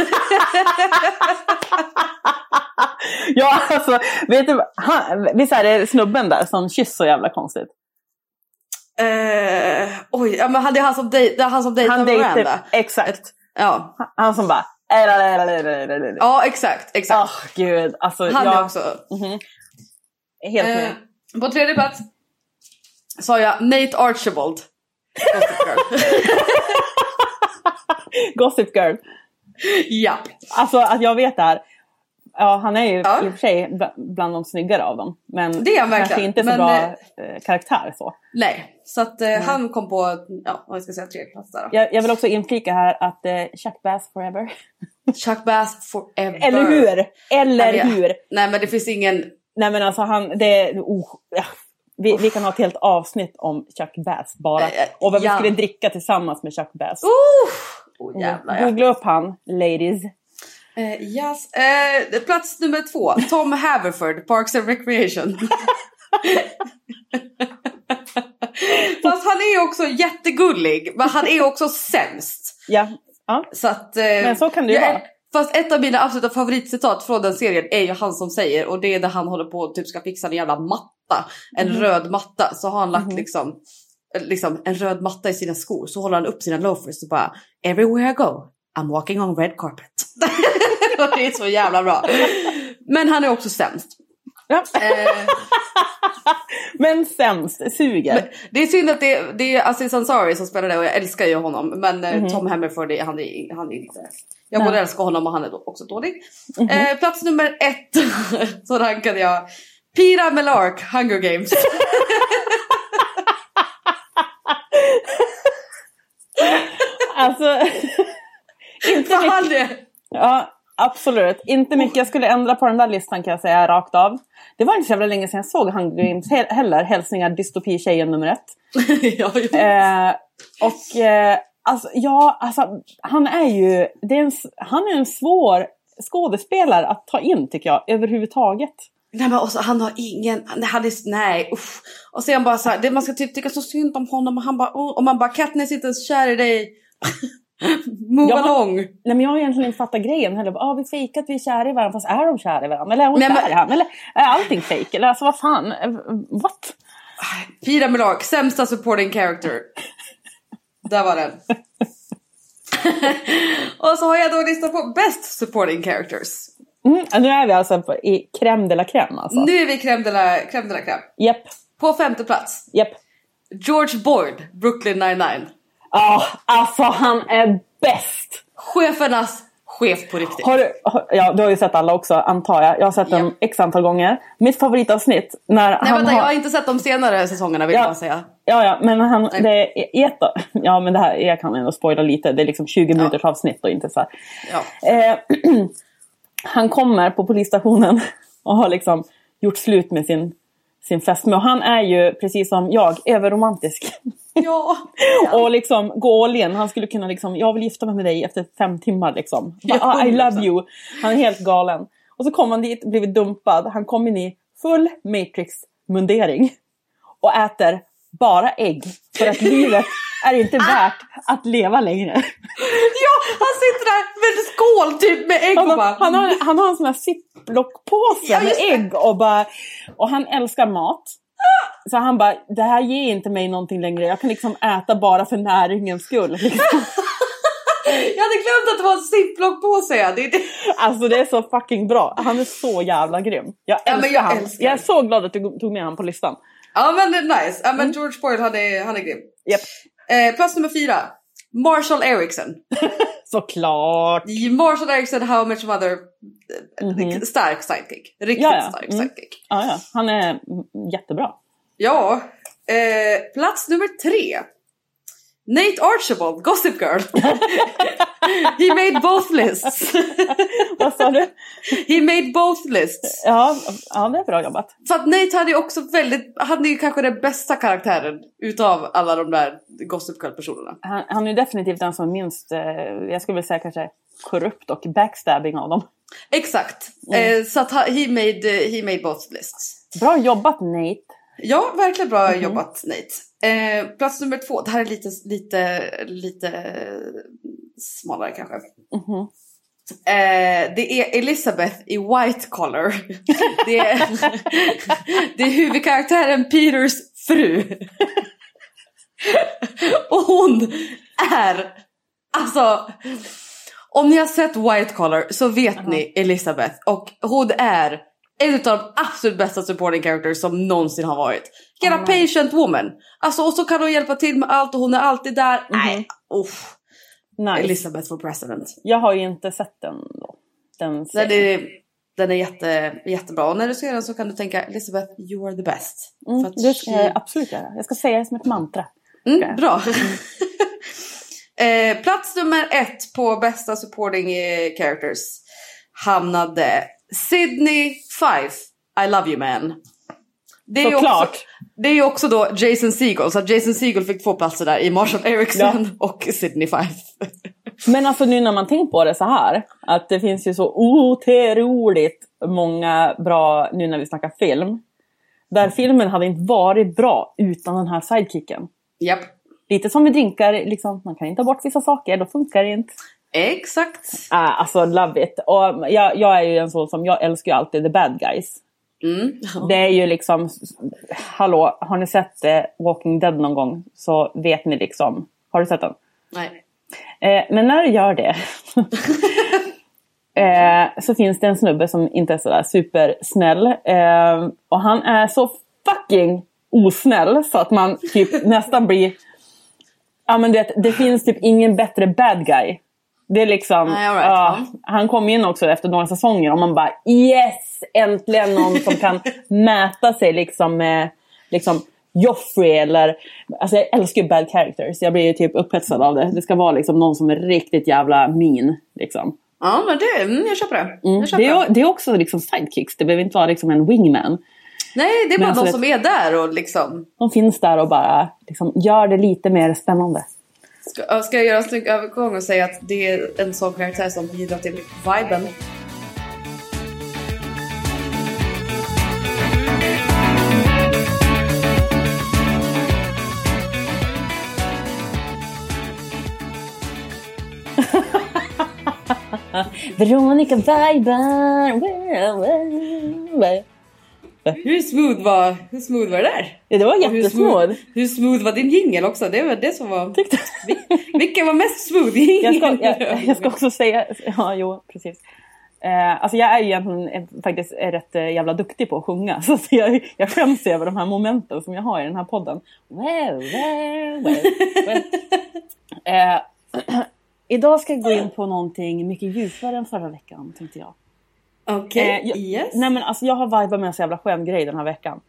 [SPEAKER 1] Ja, alltså, vet du, han, visst är det snubben där som kysser så jävla konstigt?
[SPEAKER 2] eh, oj, ja, men han- det är han som, dej, det är han som dejtar
[SPEAKER 1] Han
[SPEAKER 2] Miranda.
[SPEAKER 1] exakt.
[SPEAKER 2] Ja.
[SPEAKER 1] Han som bara... Ja,
[SPEAKER 2] exakt. exakt.
[SPEAKER 1] oh, gud. Alltså,
[SPEAKER 2] han
[SPEAKER 1] jag,
[SPEAKER 2] är också...
[SPEAKER 1] Mhm. Helt
[SPEAKER 2] Eh,
[SPEAKER 1] med.
[SPEAKER 2] på tredje plats sa jag Nate Archibald. Gossip Girl.
[SPEAKER 1] Gossip Girl.
[SPEAKER 2] ja.
[SPEAKER 1] Alltså att jag vet det här. Ja, han är ju
[SPEAKER 2] Ja.
[SPEAKER 1] i och för sig bland de snyggare av dem. Men
[SPEAKER 2] Det är han
[SPEAKER 1] kanske inte så
[SPEAKER 2] Men,
[SPEAKER 1] bra
[SPEAKER 2] eh,
[SPEAKER 1] karaktär så.
[SPEAKER 2] Nej, så att eh, han kom på, ja ska jag säga, tredje plats där då.
[SPEAKER 1] Jag, jag vill också inflika här att eh, Chuck Bass forever.
[SPEAKER 2] Chuck Bass forever.
[SPEAKER 1] Eller hur? Eller
[SPEAKER 2] Ja,
[SPEAKER 1] hur?
[SPEAKER 2] Nej men det finns ingen,
[SPEAKER 1] Nej men alltså han, det oh, ja. vi, vi kan ha ett helt avsnitt om Chuck Bass bara.
[SPEAKER 2] Eh,
[SPEAKER 1] Och vad vi
[SPEAKER 2] ja.
[SPEAKER 1] skulle dricka tillsammans med Chuck Bass.
[SPEAKER 2] oh, oh jävlar ja.
[SPEAKER 1] Googla upp han, ladies.
[SPEAKER 2] Eh, yes. eh, plats nummer två, Tom Haverford, Parks and Recreation. Fast han är också jättegullig, men han är också sämst.
[SPEAKER 1] Ja. ja.
[SPEAKER 2] Så att, eh,
[SPEAKER 1] Men så kan det ju
[SPEAKER 2] jag-
[SPEAKER 1] vara.
[SPEAKER 2] Fast ett av mina absoluta favoritcitat från den serien är ju han som säger och det är när han håller på och typ ska fixa en jävla matta. En
[SPEAKER 1] Mhm.
[SPEAKER 2] röd matta. Så har han lagt liksom, eh, liksom en röd matta i sina skor. Så håller han upp sina loafers och bara Everywhere I go I'm walking on red carpet. det är så jävla bra. Men han är också sämst.
[SPEAKER 1] Ja.
[SPEAKER 2] Eh,
[SPEAKER 1] Men sämst, suger.
[SPEAKER 2] det är synd att det, det är Aziz Ansari som spelar det och jag älskar ju honom. Men
[SPEAKER 1] Mhm.
[SPEAKER 2] Tom Haverford, det- han är, han är inte... Jag både älskar honom och han är också dålig.
[SPEAKER 1] Mhm.
[SPEAKER 2] Eh, plats nummer ett så rankade jag Pira Melark, Hunger Games.
[SPEAKER 1] Alltså, inte
[SPEAKER 2] han.
[SPEAKER 1] Ja, absolut. Inte mycket jag skulle ändra på den där listan kan jag säga rakt av. Det var inte så jävla länge sedan jag såg Hunger Games he- heller. Hälsningar dystopi-tjejen nummer ett.
[SPEAKER 2] ja, ja.
[SPEAKER 1] Eh, och eh, alltså, ja, alltså, han är ju är en, han är en svår skådespelare att ta in tycker jag, överhuvudtaget.
[SPEAKER 2] Nej men också, han har ingen, han är, nej usch. Och sen bara så här, det, man ska typ tycka så synd om honom och han bara, oh, och man bara Katniss är inte ens kär i dig. Move
[SPEAKER 1] Ja,
[SPEAKER 2] along.
[SPEAKER 1] Nej men jag har egentligen inte fattat grejen heller. Ah, vi fejkar att vi är kära i varandra fast är de kära i varandra? Eller är hon
[SPEAKER 2] Nej,
[SPEAKER 1] kär
[SPEAKER 2] men-
[SPEAKER 1] i honom? Eller är allting fejk? Eller alltså vad fan? What?
[SPEAKER 2] Pira Melark, sämsta supporting character. Där var den. och så har jag då listat på best supporting characters.
[SPEAKER 1] Mm, nu är vi alltså på, i crème de la crème alltså.
[SPEAKER 2] Nu är vi crème de la crème. De la crème.
[SPEAKER 1] Japp,
[SPEAKER 2] På femte plats,
[SPEAKER 1] japp.
[SPEAKER 2] George Boyd, Brooklyn 99.
[SPEAKER 1] Ah, alltså han är bäst!
[SPEAKER 2] Chefernas chef på riktigt.
[SPEAKER 1] Har du, har, ja, du har ju sett alla också antar jag. Jag har sett
[SPEAKER 2] Ja.
[SPEAKER 1] x antal gånger. Mitt favoritavsnitt när
[SPEAKER 2] Nej
[SPEAKER 1] han
[SPEAKER 2] vänta,
[SPEAKER 1] har...
[SPEAKER 2] jag har inte sett de senare säsongerna vill jag
[SPEAKER 1] Ja.
[SPEAKER 2] bara säga.
[SPEAKER 1] Ja, ja, men han,
[SPEAKER 2] Nej.
[SPEAKER 1] det är ett, Ja, men det här, jag kan ändå spoila lite. Det är liksom 20 minuters avsnitt och inte så.
[SPEAKER 2] Ja.
[SPEAKER 1] Eh, han kommer på polisstationen och har liksom gjort slut med sin, sin fästmö. Och han är ju, precis som jag, överromantisk.
[SPEAKER 2] Ja.
[SPEAKER 1] Och liksom gå all in. Han skulle kunna liksom, jag vill gifta mig med dig efter fem timmar liksom. Bara, "Ah, I love
[SPEAKER 2] 100%.
[SPEAKER 1] you. Han är helt galen. Och så kom han dit, blivit dumpad. Han kom in i full Matrix-mundering. Och äter bara ägg. För att livet är inte värt att leva längre.
[SPEAKER 2] ja, han sitter där med en skål typ med ägg och
[SPEAKER 1] Han,
[SPEAKER 2] bara...
[SPEAKER 1] har- han, har, han har en sån här ziplock-påse
[SPEAKER 2] Ja,
[SPEAKER 1] med ägg och bara... Och han älskar mat. Så han bara, det här ger inte mig någonting längre. Jag kan liksom äta bara för näringens skull. Liksom.
[SPEAKER 2] Jag hade glömt att det var en ziplock på sig. Det, det.
[SPEAKER 1] Alltså det är så fucking bra. Han är så jävla grym. Jag
[SPEAKER 2] Ja,
[SPEAKER 1] älskar
[SPEAKER 2] men jag
[SPEAKER 1] han.
[SPEAKER 2] älskar.
[SPEAKER 1] Jag är så glad att du tog med honom på listan.
[SPEAKER 2] Ja men det är nice. Ja, men George Boyd han är, han är grym.
[SPEAKER 1] Japp.
[SPEAKER 2] Eh, plats nummer fyra. Marshall Ericsson.
[SPEAKER 1] Såklart.
[SPEAKER 2] Marshall Ericsson, How Much Mother.
[SPEAKER 1] Mhm.
[SPEAKER 2] Stark sidekick. Riktigt
[SPEAKER 1] Ja, ja.
[SPEAKER 2] stark
[SPEAKER 1] Mm.
[SPEAKER 2] sidekick.
[SPEAKER 1] Ja, ja. Han är jättebra.
[SPEAKER 2] Ja. Eh, plats nummer tre. Nate Archibald, Gossip Girl. He made both lists.
[SPEAKER 1] Vad sa du?
[SPEAKER 2] He made both lists.
[SPEAKER 1] Ja, ja, det är bra jobbat.
[SPEAKER 2] För att Nate hade ju också väldigt, han är ju kanske den bästa karaktären utav alla de där Gossip Girl-personerna.
[SPEAKER 1] Han, han är definitivt den som minst, eh, jag skulle vilja säga kanske korrupt och backstabbing av dem.
[SPEAKER 2] Exakt.
[SPEAKER 1] Mm.
[SPEAKER 2] Eh, så att he made, eh, he made both lists.
[SPEAKER 1] Bra jobbat Nate.
[SPEAKER 2] Ja, verkligen bra
[SPEAKER 1] Mhm.
[SPEAKER 2] jobbat Nate. Eh, plats nummer två, det här är lite, lite, lite smalare kanske.
[SPEAKER 1] Mhm.
[SPEAKER 2] Eh, det är Elizabeth i White Collar. Det är, det är huvudkaraktären Peters fru. Och hon är, alltså, om ni har sett White Collar så vet ni Elizabeth. Och hon är en av de absolut bästa supporting characters som någonsin har varit. A
[SPEAKER 1] Oh,
[SPEAKER 2] patient woman. Alltså och så kan hon hjälpa till med allt och hon är alltid där.
[SPEAKER 1] Mhm.
[SPEAKER 2] Nej, uff.
[SPEAKER 1] Nice.
[SPEAKER 2] Elizabeth for president.
[SPEAKER 1] Jag har ju inte sett den då. Den serien.
[SPEAKER 2] det, Den är jätte, jättebra. Och när du ser den så kan du tänka Elizabeth, you are the best.
[SPEAKER 1] Mm, det ska jag absolut göra. Jag ska säga det som ett mantra.
[SPEAKER 2] Mm, bra. eh, plats nummer ett på bästa supporting eh, characters hamnade Sydney Fife, I love you man. Det är
[SPEAKER 1] Såklart.
[SPEAKER 2] Också, det är också då Jason Segel, så att Jason Segel fick två platser där i Marshall Ericsson och Sydney Fife.
[SPEAKER 1] Men alltså nu när man tänker på det så här. Att det finns ju så otroligt många bra, nu när vi snackar film. Där filmen hade inte varit bra utan den här sidekicken.
[SPEAKER 2] Japp,
[SPEAKER 1] Lite som med drinkar, liksom, man kan inte ta bort vissa saker, då funkar det inte.
[SPEAKER 2] Exakt.
[SPEAKER 1] Ah, alltså love it. Och jag, jag är ju en sån som, jag älskar ju alltid the bad guys.
[SPEAKER 2] Mm.
[SPEAKER 1] Det är ju liksom, hallå, har ni sett eh, Walking Dead någon gång så vet ni liksom, har du sett den?
[SPEAKER 2] Nej.
[SPEAKER 1] Eh, men när du gör det eh, så finns det en snubbe som inte är sådär supersnäll. Eh, och han är så fucking osnäll så att man typ nästan blir... Ja men du vet, det finns typ ingen bättre bad guy. Det är liksom...
[SPEAKER 2] Nej, right,
[SPEAKER 1] ja. han kom in också efter några säsonger och man bara yes! Äntligen någon som kan mäta sig liksom med liksom, Joffrey eller... Alltså jag älskar ju bad characters. Jag blir ju typ upphetsad av det. Det ska vara liksom någon som är riktigt jävla mean. Liksom.
[SPEAKER 2] Ja, men det, mm, jag köper det.
[SPEAKER 1] Mm.
[SPEAKER 2] Jag köper
[SPEAKER 1] Det, är, det är också liksom sidekicks. Det behöver inte vara liksom en wingman.
[SPEAKER 2] Nej, det är bara
[SPEAKER 1] Men alltså
[SPEAKER 2] de
[SPEAKER 1] det-
[SPEAKER 2] som är där och liksom...
[SPEAKER 1] De finns där och bara liksom, gör det lite mer spännande.
[SPEAKER 2] Ska, ska jag göra en snygg övergång och säga att det är en sån karaktär som bidrar till viben?
[SPEAKER 1] Veronica Viber.
[SPEAKER 2] Hur smooth var, hur smooth var det där?
[SPEAKER 1] Ja, det var
[SPEAKER 2] Och hur
[SPEAKER 1] jättesmooth.
[SPEAKER 2] Hur smooth var din jingel också? Det var det som var...
[SPEAKER 1] Tyckte-
[SPEAKER 2] Vilken var mest smooth?
[SPEAKER 1] Jag ska, jag, jag ska också säga, ja jo precis. Eh, alltså jag är ju egentligen faktiskt rätt eh, jävla duktig på att sjunga. Så att jag, jag skäms över de här momenten som jag har i den här podden. Well, well, well, well. Eh, idag ska jag gå in på någonting mycket djupare än förra veckan tänkte jag.
[SPEAKER 2] Okej,
[SPEAKER 1] Eh, jag,
[SPEAKER 2] yes.
[SPEAKER 1] Nej men alltså jag har vibat med en så jävla skön grej den här veckan.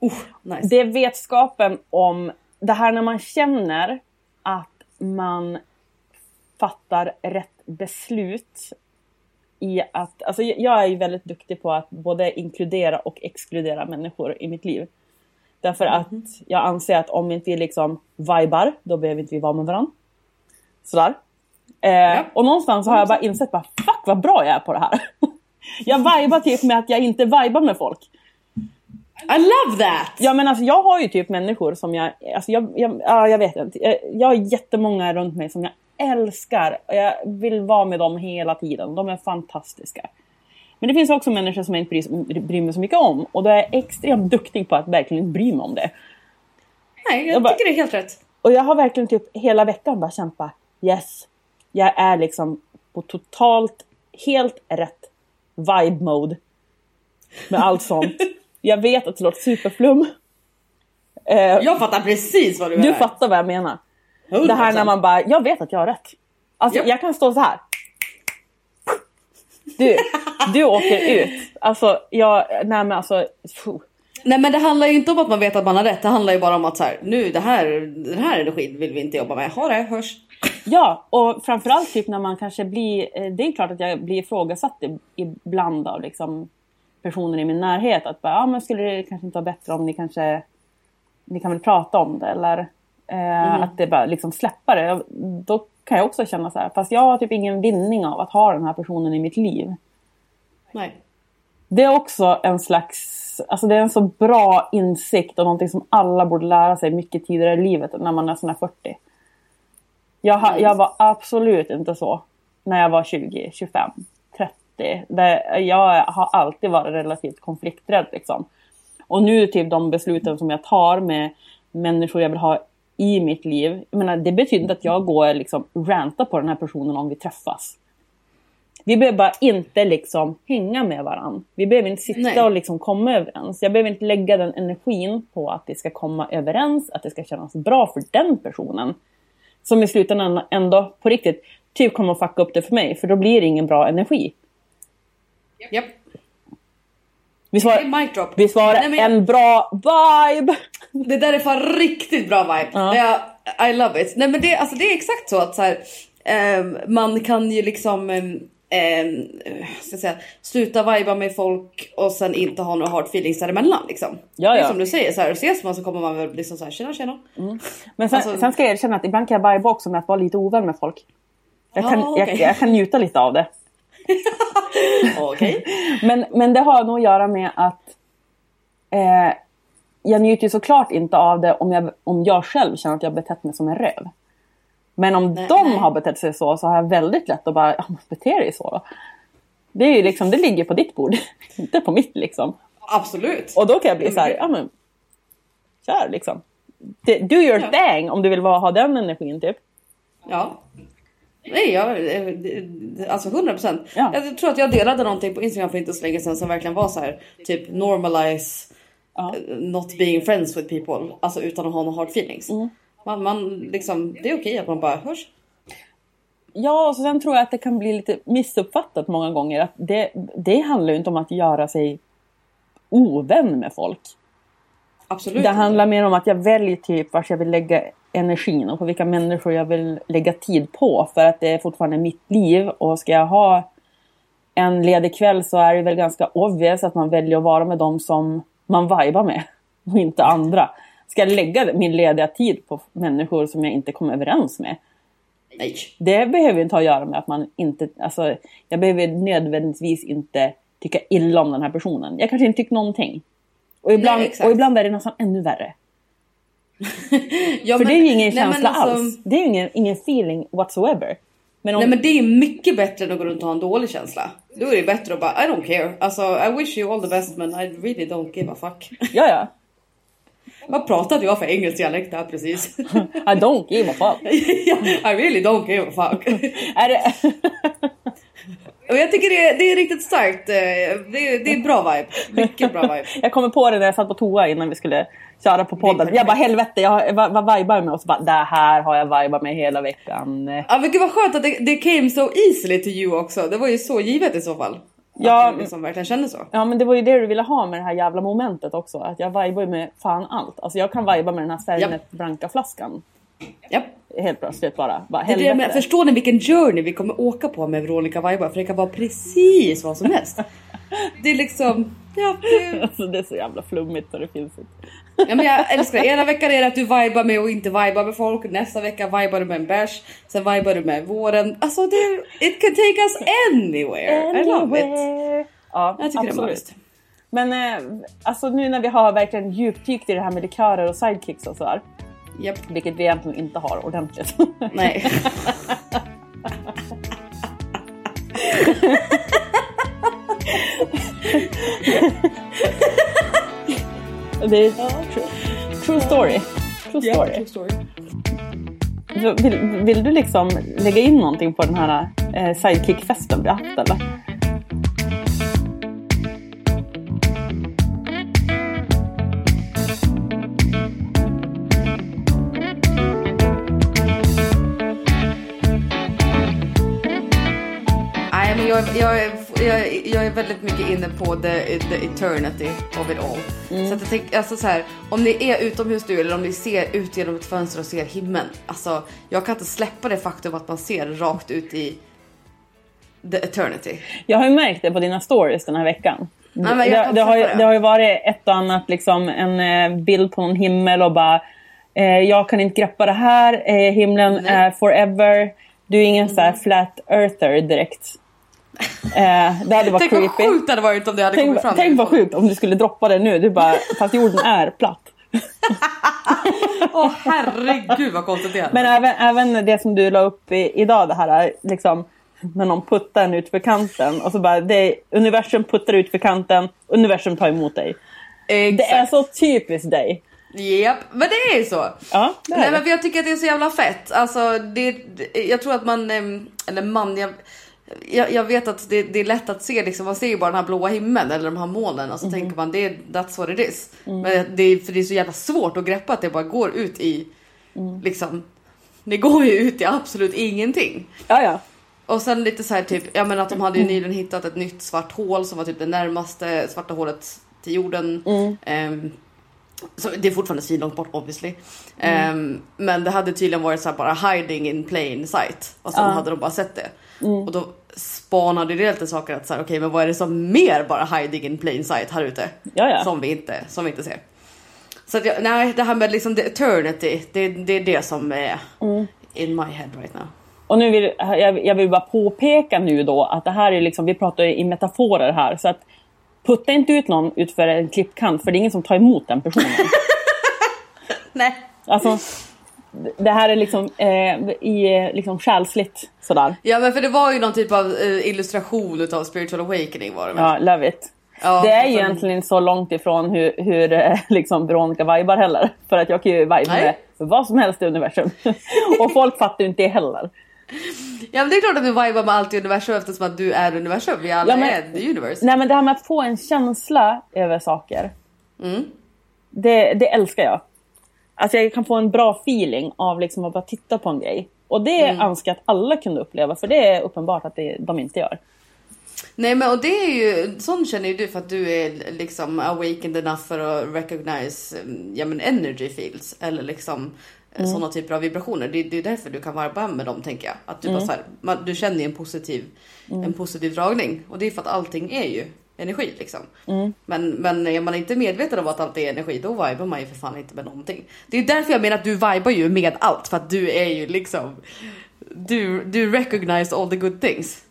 [SPEAKER 2] Oh, nice.
[SPEAKER 1] Det är vetskapen om det här när man känner att man fattar rätt beslut i att, alltså jag- är ju väldigt duktig på att både inkludera och exkludera människor i mitt liv. Därför att jag anser att om inte vi liksom vibar, då behöver inte vi vara med varandra. Sådär. Eh, Och någonstans har jag bara insett bara, fuck vad bra jag är på det här. jag vibar typ med att jag inte vibar med folk.
[SPEAKER 2] I love that!
[SPEAKER 1] Ja men alltså jag har ju typ människor som jag, alltså jag, jag, ja, jag vet inte. Jag, jag har jättemånga runt mig som jag älskar. Och Jag vill vara med dem hela tiden. De är fantastiska. Men det finns också människor som jag inte bryr, bryr mig så mycket om. Och då är jag extremt duktig på att verkligen bry mig om det.
[SPEAKER 2] Nej, jag,
[SPEAKER 1] Jag bara-
[SPEAKER 2] tycker det är helt rätt.
[SPEAKER 1] Och jag har verkligen typ hela veckan bara känt bara yes. Jag är liksom på totalt helt rätt vibe mode. Med allt sånt. Jag vet att det låter superflum. Eh,
[SPEAKER 2] Jag fattar precis vad du
[SPEAKER 1] du
[SPEAKER 2] menar.
[SPEAKER 1] fattar vad jag menar.
[SPEAKER 2] 100%.
[SPEAKER 1] Det här när man bara, jag vet att jag har rätt. Alltså
[SPEAKER 2] Ja.
[SPEAKER 1] jag kan stå så här. Du, du åker ut. Alltså jag, nej men alltså. phew.
[SPEAKER 2] Nej men det handlar ju inte om att man vet att man har rätt. Det handlar ju bara om att så här, nu det här, den här energin vill vi inte jobba med. Ha det, hörs.
[SPEAKER 1] Ja, och framförallt typ när man kanske blir, eh, det är klart att jag blir ifrågasatt i- ibland av liksom personer i min närhet. Att bara, ja men skulle det kanske inte vara bättre om ni kanske, ni kan väl prata om det eller eh, att det bara liksom släppa det. Då kan jag också känna så här, fast jag har typ ingen vinning av att ha den här personen i mitt liv.
[SPEAKER 2] Nej.
[SPEAKER 1] Det är också en slags, alltså det är en så bra insikt och någonting som alla borde lära sig mycket tidigare i livet när man är sån här 40. Jag, jag var absolut inte så när jag var 20, 25, 30. Det, jag har alltid varit relativt konflikträdd liksom. Och nu typ de besluten som jag tar med människor jag vill ha i mitt liv. Jag menar, det betyder inte att jag går liksom ranta på den här personen om vi träffas. Vi behöver bara inte liksom hänga med varandra. Vi behöver inte sitta
[SPEAKER 2] Nej.
[SPEAKER 1] och liksom komma överens. Jag behöver inte lägga den energin på att det ska komma överens, att det ska kännas bra för den personen. Som i slutändan ändå på riktigt typ kommer att fucka upp det för mig, för då blir det ingen bra energi.
[SPEAKER 2] Japp. Mic drop.
[SPEAKER 1] visst var det
[SPEAKER 2] Nej, jag-
[SPEAKER 1] en bra vibe?
[SPEAKER 2] Det där är fan riktigt bra vibe.
[SPEAKER 1] Ja.
[SPEAKER 2] Jag, I love it. Nej men det, alltså, det är exakt så att så här, ehm, man kan ju liksom ehm, ehm, ska jag säga, sluta viba med folk och sen inte ha några hard feelings däremellan liksom.
[SPEAKER 1] Ja, ja.
[SPEAKER 2] som du säger, så här, ses man så kommer man väl liksom så här, tjena tjena.
[SPEAKER 1] Men sen,
[SPEAKER 2] Alltså-
[SPEAKER 1] sen ska jag erkänna att ibland kan jag vibe också med att vara lite ovän med folk. Jag kan,
[SPEAKER 2] Ja,
[SPEAKER 1] jag,
[SPEAKER 2] okej.
[SPEAKER 1] jag kan njuta lite av det.
[SPEAKER 2] Okej.
[SPEAKER 1] Men, men det har nog att göra med att eh, jag njuter ju såklart inte av det om jag, om jag själv känner att jag betett mig som en röv. Men om
[SPEAKER 2] Nej,
[SPEAKER 1] de
[SPEAKER 2] nej.
[SPEAKER 1] har betett sig så så har jag väldigt lätt att bara, ja men bete dig så då. Det, är ju liksom, det ligger på ditt bord, inte på mitt liksom.
[SPEAKER 2] Absolut.
[SPEAKER 1] Och då kan jag bli så här, ja men kör liksom. Do your
[SPEAKER 2] Ja.
[SPEAKER 1] thing om du vill ha den energin typ.
[SPEAKER 2] Ja. Nej, jag, eh, alltså 100 procent.
[SPEAKER 1] Ja.
[SPEAKER 2] Jag tror att jag delade någonting på Instagram för inte så länge sedan som verkligen var så här typ normalize
[SPEAKER 1] Ja.
[SPEAKER 2] eh, not being friends with people. Alltså utan att ha några hard feelings.
[SPEAKER 1] Mm.
[SPEAKER 2] Man, man liksom, det är okej att man bara hörs.
[SPEAKER 1] Ja, och så sen tror jag att det kan bli lite missuppfattat många gånger. Att det, det handlar ju inte om att göra sig ovän med folk.
[SPEAKER 2] Absolut.
[SPEAKER 1] Det handlar mer om att jag väljer typ vart jag vill lägga energin och på vilka människor jag vill lägga tid på. För att det är fortfarande mitt liv och ska jag ha en ledig kväll så är det väl ganska obvious att man väljer att vara med dem som man vibar med och inte andra. Ska jag lägga min lediga tid på människor som jag inte kommer överens med?
[SPEAKER 2] Nej.
[SPEAKER 1] Det behöver inte ha att göra med att man inte, alltså jag behöver nödvändigtvis inte tycka illa om den här personen. Jag kanske inte tycker någonting. Och ibland,
[SPEAKER 2] Nej,
[SPEAKER 1] och ibland är det nästan ännu värre.
[SPEAKER 2] Ja,
[SPEAKER 1] För
[SPEAKER 2] men-
[SPEAKER 1] det är ju ingen
[SPEAKER 2] nej,
[SPEAKER 1] känsla
[SPEAKER 2] alltså-
[SPEAKER 1] alls. Det är ju ingen, ingen feeling whatsoever. Men om,
[SPEAKER 2] Nej men det är mycket bättre än att gå runt och ha en dålig känsla. Då är det bättre att bara I don't care. Alltså I wish you all the best men I really don't give a fuck.
[SPEAKER 1] Ja, ja.
[SPEAKER 2] Vad pratade jag för engelsk dialekt där precis?
[SPEAKER 1] I don't give a fuck.
[SPEAKER 2] I really don't give a fuck.
[SPEAKER 1] är det...
[SPEAKER 2] Och jag tycker det är, det är riktigt starkt. eh, Det är, det är bra vibe. Mycket bra vibe.
[SPEAKER 1] jag kommer på det när jag satt på toa innan vi skulle köra på podden. Jag bara helvete, jag vad, vad vibar jag med? Och så bara det här har jag vibat med hela veckan.
[SPEAKER 2] Ja men gud vad skönt att det, det came so easily to you också. Det var ju så givet i så fall.
[SPEAKER 1] Ja,
[SPEAKER 2] Att du liksom verkligen kände så.
[SPEAKER 1] Ja men det var ju det du ville ha med det här jävla momentet också. Att jag vibar ju med fan allt. Alltså jag kan viba med den här Fernet Branca flaskan.
[SPEAKER 2] Japp.
[SPEAKER 1] Helt plötsligt bara. bara
[SPEAKER 2] Det det
[SPEAKER 1] helvete.
[SPEAKER 2] Förstår ni vilken journey vi kommer åka på med Veronica Vibar? För det kan vara precis vad som helst. Det är liksom... Ja, det,
[SPEAKER 1] Alltså det är så jävla flummigt så det finns inte.
[SPEAKER 2] Ja, men jag älskar det. Ena veckan är det att du vibar med och inte vibar med folk. Nästa vecka vibar du med en bärs. Sen vibar du med våren. Alltså det, it can take us anywhere. I love it.
[SPEAKER 1] Anywhere. Ja,
[SPEAKER 2] Jag tycker det är
[SPEAKER 1] absolut.
[SPEAKER 2] magiskt.
[SPEAKER 1] Men eh, alltså nu när vi har verkligen djupdykt i det här med likörer och sidekicks och sådär.
[SPEAKER 2] Japp.
[SPEAKER 1] Vilket vi egentligen inte har ordentligt.
[SPEAKER 2] Nej.
[SPEAKER 1] det är true, true story. True story.
[SPEAKER 2] True story.
[SPEAKER 1] Så Vill, vill du liksom lägga in någonting på den här eh, sidekick-festen vi har haft eller?
[SPEAKER 2] Nej men jag, jag, jag, jag är väldigt mycket inne på the, the eternity of it all. Så att jag tänker, alltså så här, om ni är utomhus nu eller om ni ser ut genom ett fönster och ser himlen. Alltså jag kan inte släppa det faktum att man ser rakt ut i the eternity.
[SPEAKER 1] Jag har ju märkt det på dina stories den här veckan.
[SPEAKER 2] Ja,
[SPEAKER 1] det,
[SPEAKER 2] kan
[SPEAKER 1] det, har ju,
[SPEAKER 2] det.
[SPEAKER 1] det har ju varit ett och annat, liksom, en eh, bild på någon himmel och bara eh, Jag kan inte greppa det här, eh, himlen
[SPEAKER 2] Nej.
[SPEAKER 1] är forever. Du är ingen så här flat earther direkt. Eh, det hade varit
[SPEAKER 2] Tänk vad
[SPEAKER 1] creepy.
[SPEAKER 2] sjukt det hade varit om det hade kommit
[SPEAKER 1] Tänk,
[SPEAKER 2] fram.
[SPEAKER 1] tänk vad sjukt om du skulle droppa det nu. Du bara, fast jorden är platt.
[SPEAKER 2] Åh herregud vad konstigt det är.
[SPEAKER 1] Men även, även det som du la upp i, idag, det här liksom när någon puttar en ut för kanten och så bara det, universum puttar ut för kanten, universum tar emot dig. Det är
[SPEAKER 2] Exakt.
[SPEAKER 1] så typiskt dig.
[SPEAKER 2] Japp, men det är ju så.
[SPEAKER 1] Ja, det är
[SPEAKER 2] Nej
[SPEAKER 1] det.
[SPEAKER 2] men jag tycker att det är så jävla fett. Alltså det, det- jag tror att man, ehm, eller man, jag, jag, jag vet att det, det är lätt att se liksom, man ser ju bara den här blåa himlen eller de här molnen och så tänker man det, that's what it is. Men det, är- för det är så jävla svårt att greppa att det bara går ut i, liksom, det går ju ut i absolut ingenting.
[SPEAKER 1] Ja, ja.
[SPEAKER 2] Och sen lite så här typ, ja men att de hade ju nyligen hittat ett nytt svart hål som var typ det närmaste svarta hålet till jorden. Ehm, så det är fortfarande svinlångt bort obviously. Ehm, men det hade tydligen varit så här bara hiding in plain sight. Och sen
[SPEAKER 1] Ja.
[SPEAKER 2] hade de bara sett det. Och då spanade det lite saker att säga okej men vad är det som mer bara hiding in plain sight här ute?
[SPEAKER 1] Ja, ja.
[SPEAKER 2] Som vi inte, som vi inte ser. Så att jag, nej det här med liksom the eternity, det, det är det som är in my head right now.
[SPEAKER 1] Och nu vill, jag, jag vill bara påpeka nu då att det här är liksom, vi pratar ju i metaforer här. Så att putta inte ut någon utför en klippkant för det är ingen som tar emot den personen.
[SPEAKER 2] Nej.
[SPEAKER 1] Alltså, det här är liksom, eh, i, eh, liksom själsligt sådär.
[SPEAKER 2] Ja men för det var ju någon typ av eh, illustration utav spiritual awakening var det väl?
[SPEAKER 1] Ja, love it.
[SPEAKER 2] Ja,
[SPEAKER 1] det är ju egentligen så långt ifrån hur, hur eh, liksom Veronica vibar heller. För att jag kan ju viba
[SPEAKER 2] Nej.
[SPEAKER 1] med vad som helst i universum. och folk fattar ju inte det heller.
[SPEAKER 2] Ja men det är klart att du vibar med allt i universum eftersom att du är universum. Vi alla
[SPEAKER 1] Ja, men-
[SPEAKER 2] är the universe.
[SPEAKER 1] Nej men det här med att få en känsla över saker.
[SPEAKER 2] Mm.
[SPEAKER 1] Det, det älskar jag. Alltså jag kan få en bra feeling av liksom att bara titta på en grej. Och det
[SPEAKER 2] Mm.
[SPEAKER 1] önskar jag att alla kunde uppleva för det är uppenbart att det, de inte gör.
[SPEAKER 2] Nej men och det är ju, sån känner ju du för att du är liksom awakened enough för att recognize mm, ja, men energy fields eller liksom mm. sådana typer av vibrationer. Det, det är därför du kan varva med dem tänker jag. Att du bara så här, man, du känner ju en positiv, en positiv dragning och det är för att allting är ju energi liksom. Men, men är man inte medveten om att allt är energi då vibar man ju för fan inte med någonting. Det är därför jag menar att du vibar ju med allt för att du är ju liksom du, du recognize all the good things.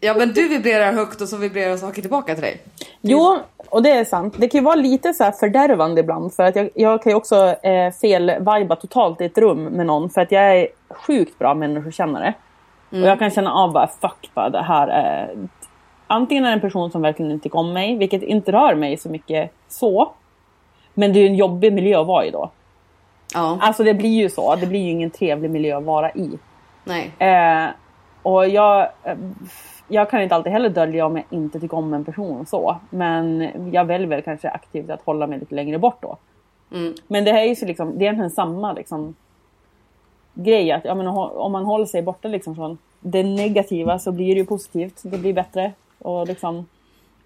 [SPEAKER 2] Ja men du vibrerar högt och så vibrerar saker tillbaka till dig.
[SPEAKER 1] Jo, och det är sant. Det kan ju vara lite så här fördärvande ibland. För att jag, jag kan ju också eh, fel-viba totalt i ett rum med någon. För att jag är sjukt bra människokännare. Och jag kan känna av bara, fuck bara, det här är... Antingen är det en person som verkligen inte tycker om mig, vilket inte rör mig så mycket så. Men det är ju en jobbig miljö att vara i då.
[SPEAKER 2] Ja,
[SPEAKER 1] Alltså det blir ju så. Det blir ju ingen trevlig miljö att vara i.
[SPEAKER 2] nej.
[SPEAKER 1] Eh, och jag, eh, jag kan inte alltid heller dölja om jag inte tycker om en person så. Men jag väljer väl kanske aktivt att hålla mig lite längre bort då.
[SPEAKER 2] Mm.
[SPEAKER 1] Men det här är ju så liksom, det är egentligen samma liksom, grej. Att, ja, men, om man håller sig borta liksom, från det negativa så blir det ju positivt. Det blir bättre. Och liksom,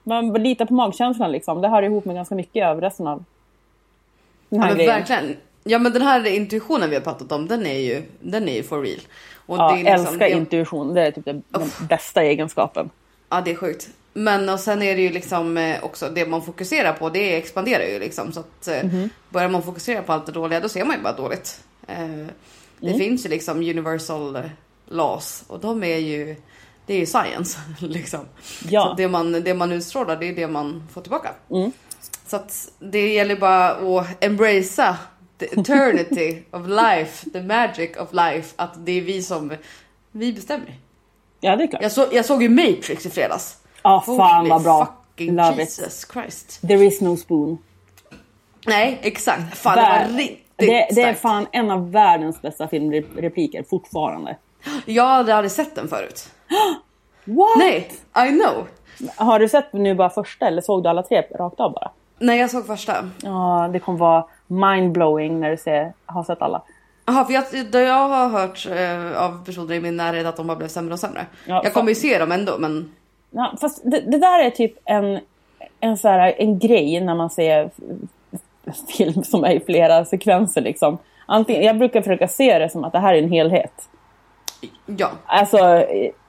[SPEAKER 1] man litar på magkänslan liksom. Det hör ihop med ganska mycket av resten av den
[SPEAKER 2] Ja,
[SPEAKER 1] här
[SPEAKER 2] men
[SPEAKER 1] grejen.
[SPEAKER 2] verkligen. Ja men den här intuitionen vi har pratat om den är ju, den är ju for real. Och
[SPEAKER 1] Ja,
[SPEAKER 2] liksom-
[SPEAKER 1] älskar
[SPEAKER 2] det-
[SPEAKER 1] intuition. Det är typ det, den bästa egenskapen.
[SPEAKER 2] Ja det är sjukt. Men och sen är det ju liksom eh, också det man fokuserar på det expanderar ju liksom. Så att eh,
[SPEAKER 1] Mhm.
[SPEAKER 2] börjar man fokusera på allt det dåliga då ser man ju bara dåligt. Eh, det
[SPEAKER 1] Mm.
[SPEAKER 2] finns ju liksom universal laws och de är ju, det är ju science liksom.
[SPEAKER 1] Ja.
[SPEAKER 2] Så det man, det man utstrålar det är det man får tillbaka.
[SPEAKER 1] Mm.
[SPEAKER 2] Så att det gäller bara att embracea eternity of life, the magic of life. Att det är vi som, vi bestämmer.
[SPEAKER 1] Ja, det är klart.
[SPEAKER 2] Jag, så, jag såg ju Matrix i fredags.
[SPEAKER 1] Ja, fan
[SPEAKER 2] Holy
[SPEAKER 1] vad bra.
[SPEAKER 2] fucking
[SPEAKER 1] Love it.
[SPEAKER 2] Jesus Christ.
[SPEAKER 1] There is no spoon.
[SPEAKER 2] Nej, exakt. Fan, det var riktigt
[SPEAKER 1] det, det är fan en av världens bästa filmrepliker fortfarande.
[SPEAKER 2] Jag hade aldrig sett den förut.
[SPEAKER 1] What?
[SPEAKER 2] Nej, I know.
[SPEAKER 1] Har du sett nu bara första eller såg du alla tre rakt av bara?
[SPEAKER 2] Nej, jag såg första.
[SPEAKER 1] Ja, det kommer vara mindblowing när du ser, har sett alla.
[SPEAKER 2] Jaha, för jag, det jag har hört eh, av personer i min närhet att de bara blev sämre och sämre.
[SPEAKER 1] Ja,
[SPEAKER 2] jag kommer ju se dem ändå, men
[SPEAKER 1] Ja, fast det, det där är typ en, en, så här, en grej när man ser film som är i flera sekvenser. Liksom. Antingen, jag brukar försöka se det som att det här är en helhet.
[SPEAKER 2] ja.
[SPEAKER 1] Alltså,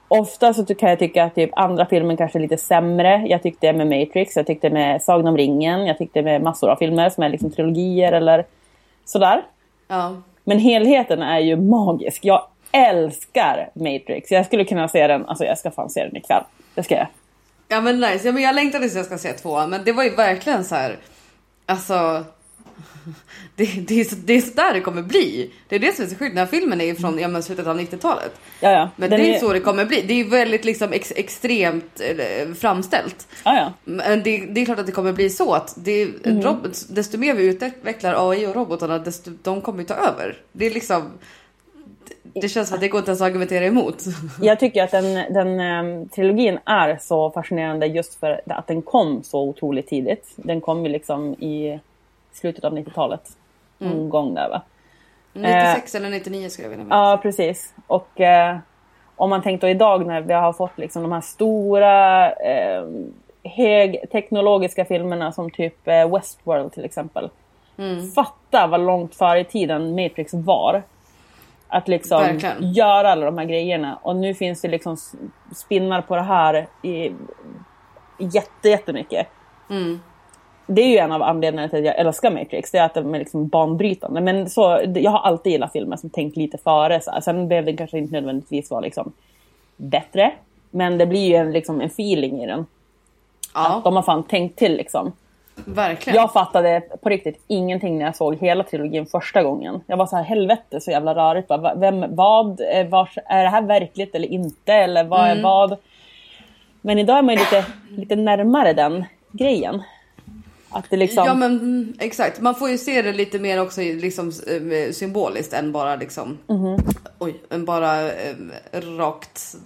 [SPEAKER 1] ofta så kan jag tycka att typ andra filmer kanske är lite sämre. Jag tyckte med Matrix, jag tyckte med Sagan om ringen, jag tyckte med massor av filmer som är liksom trilogier eller sådär.
[SPEAKER 2] ja.
[SPEAKER 1] Men helheten är ju magisk. Jag älskar Matrix. Jag skulle kunna se den, alltså jag ska fan se den ikväll. Det ska jag.
[SPEAKER 2] Ja men nice, ja, men jag längtar tills jag ska se tvåan men det var ju verkligen så här. Alltså. Det, det, är så, det är så där det kommer bli. Det är det som är så sjukt. Den här filmen är ju från ja, men slutet av 90-talet.
[SPEAKER 1] Ja, ja.
[SPEAKER 2] Men
[SPEAKER 1] Den
[SPEAKER 2] det är så det kommer bli. Det är ju väldigt liksom ex, extremt eh, framställt.
[SPEAKER 1] Ja, ja.
[SPEAKER 2] Men det, det är klart att det kommer bli så att det,
[SPEAKER 1] Mm.
[SPEAKER 2] robot, desto mer vi utvecklar AI och robotarna desto de kommer ju ta över. Det är liksom. Det känns som att det går inte ens att argumentera emot.
[SPEAKER 1] Jag tycker att den, den ehm, trilogin är så fascinerande just för att den kom så otroligt tidigt. Den kom ju liksom i slutet av 90-talet. Någon gång där va?
[SPEAKER 2] 96 eller 99 skulle jag vilja minnas.
[SPEAKER 1] Ja, precis. Och, eh, Om man tänker idag när vi har fått liksom de här stora eh, högteknologiska filmerna som typ eh, Westworld till exempel. Fatta vad långt före i tiden Matrix var. Att liksom
[SPEAKER 2] Verkligen.
[SPEAKER 1] göra alla de här grejerna. Och nu finns det liksom spinnar på det här i jätte, jättemycket. Det är ju en av anledningarna till att jag älskar Matrix. Det är att de är liksom banbrytande. Men så, jag har alltid gillat filmer som tänkt lite före. Så här. Sen behöver det kanske inte nödvändigtvis vara liksom bättre. Men det blir ju en, liksom, en feeling i den.
[SPEAKER 2] Ja,
[SPEAKER 1] De har fan tänkt till liksom.
[SPEAKER 2] verkligen.
[SPEAKER 1] Jag fattade på riktigt ingenting när jag såg hela trilogin första gången. Jag var så här, helvete så jävla rörigt. Bara, Vem, vad, vars, är det här verkligt eller inte? Eller vad
[SPEAKER 2] Mm.
[SPEAKER 1] är vad? Men idag är man ju lite, lite närmare den grejen. Att det liksom...
[SPEAKER 2] Ja men mm, exakt, man får ju se det lite mer också liksom eh, symboliskt än bara liksom
[SPEAKER 1] Mhm.
[SPEAKER 2] Oj, än bara eh, rakt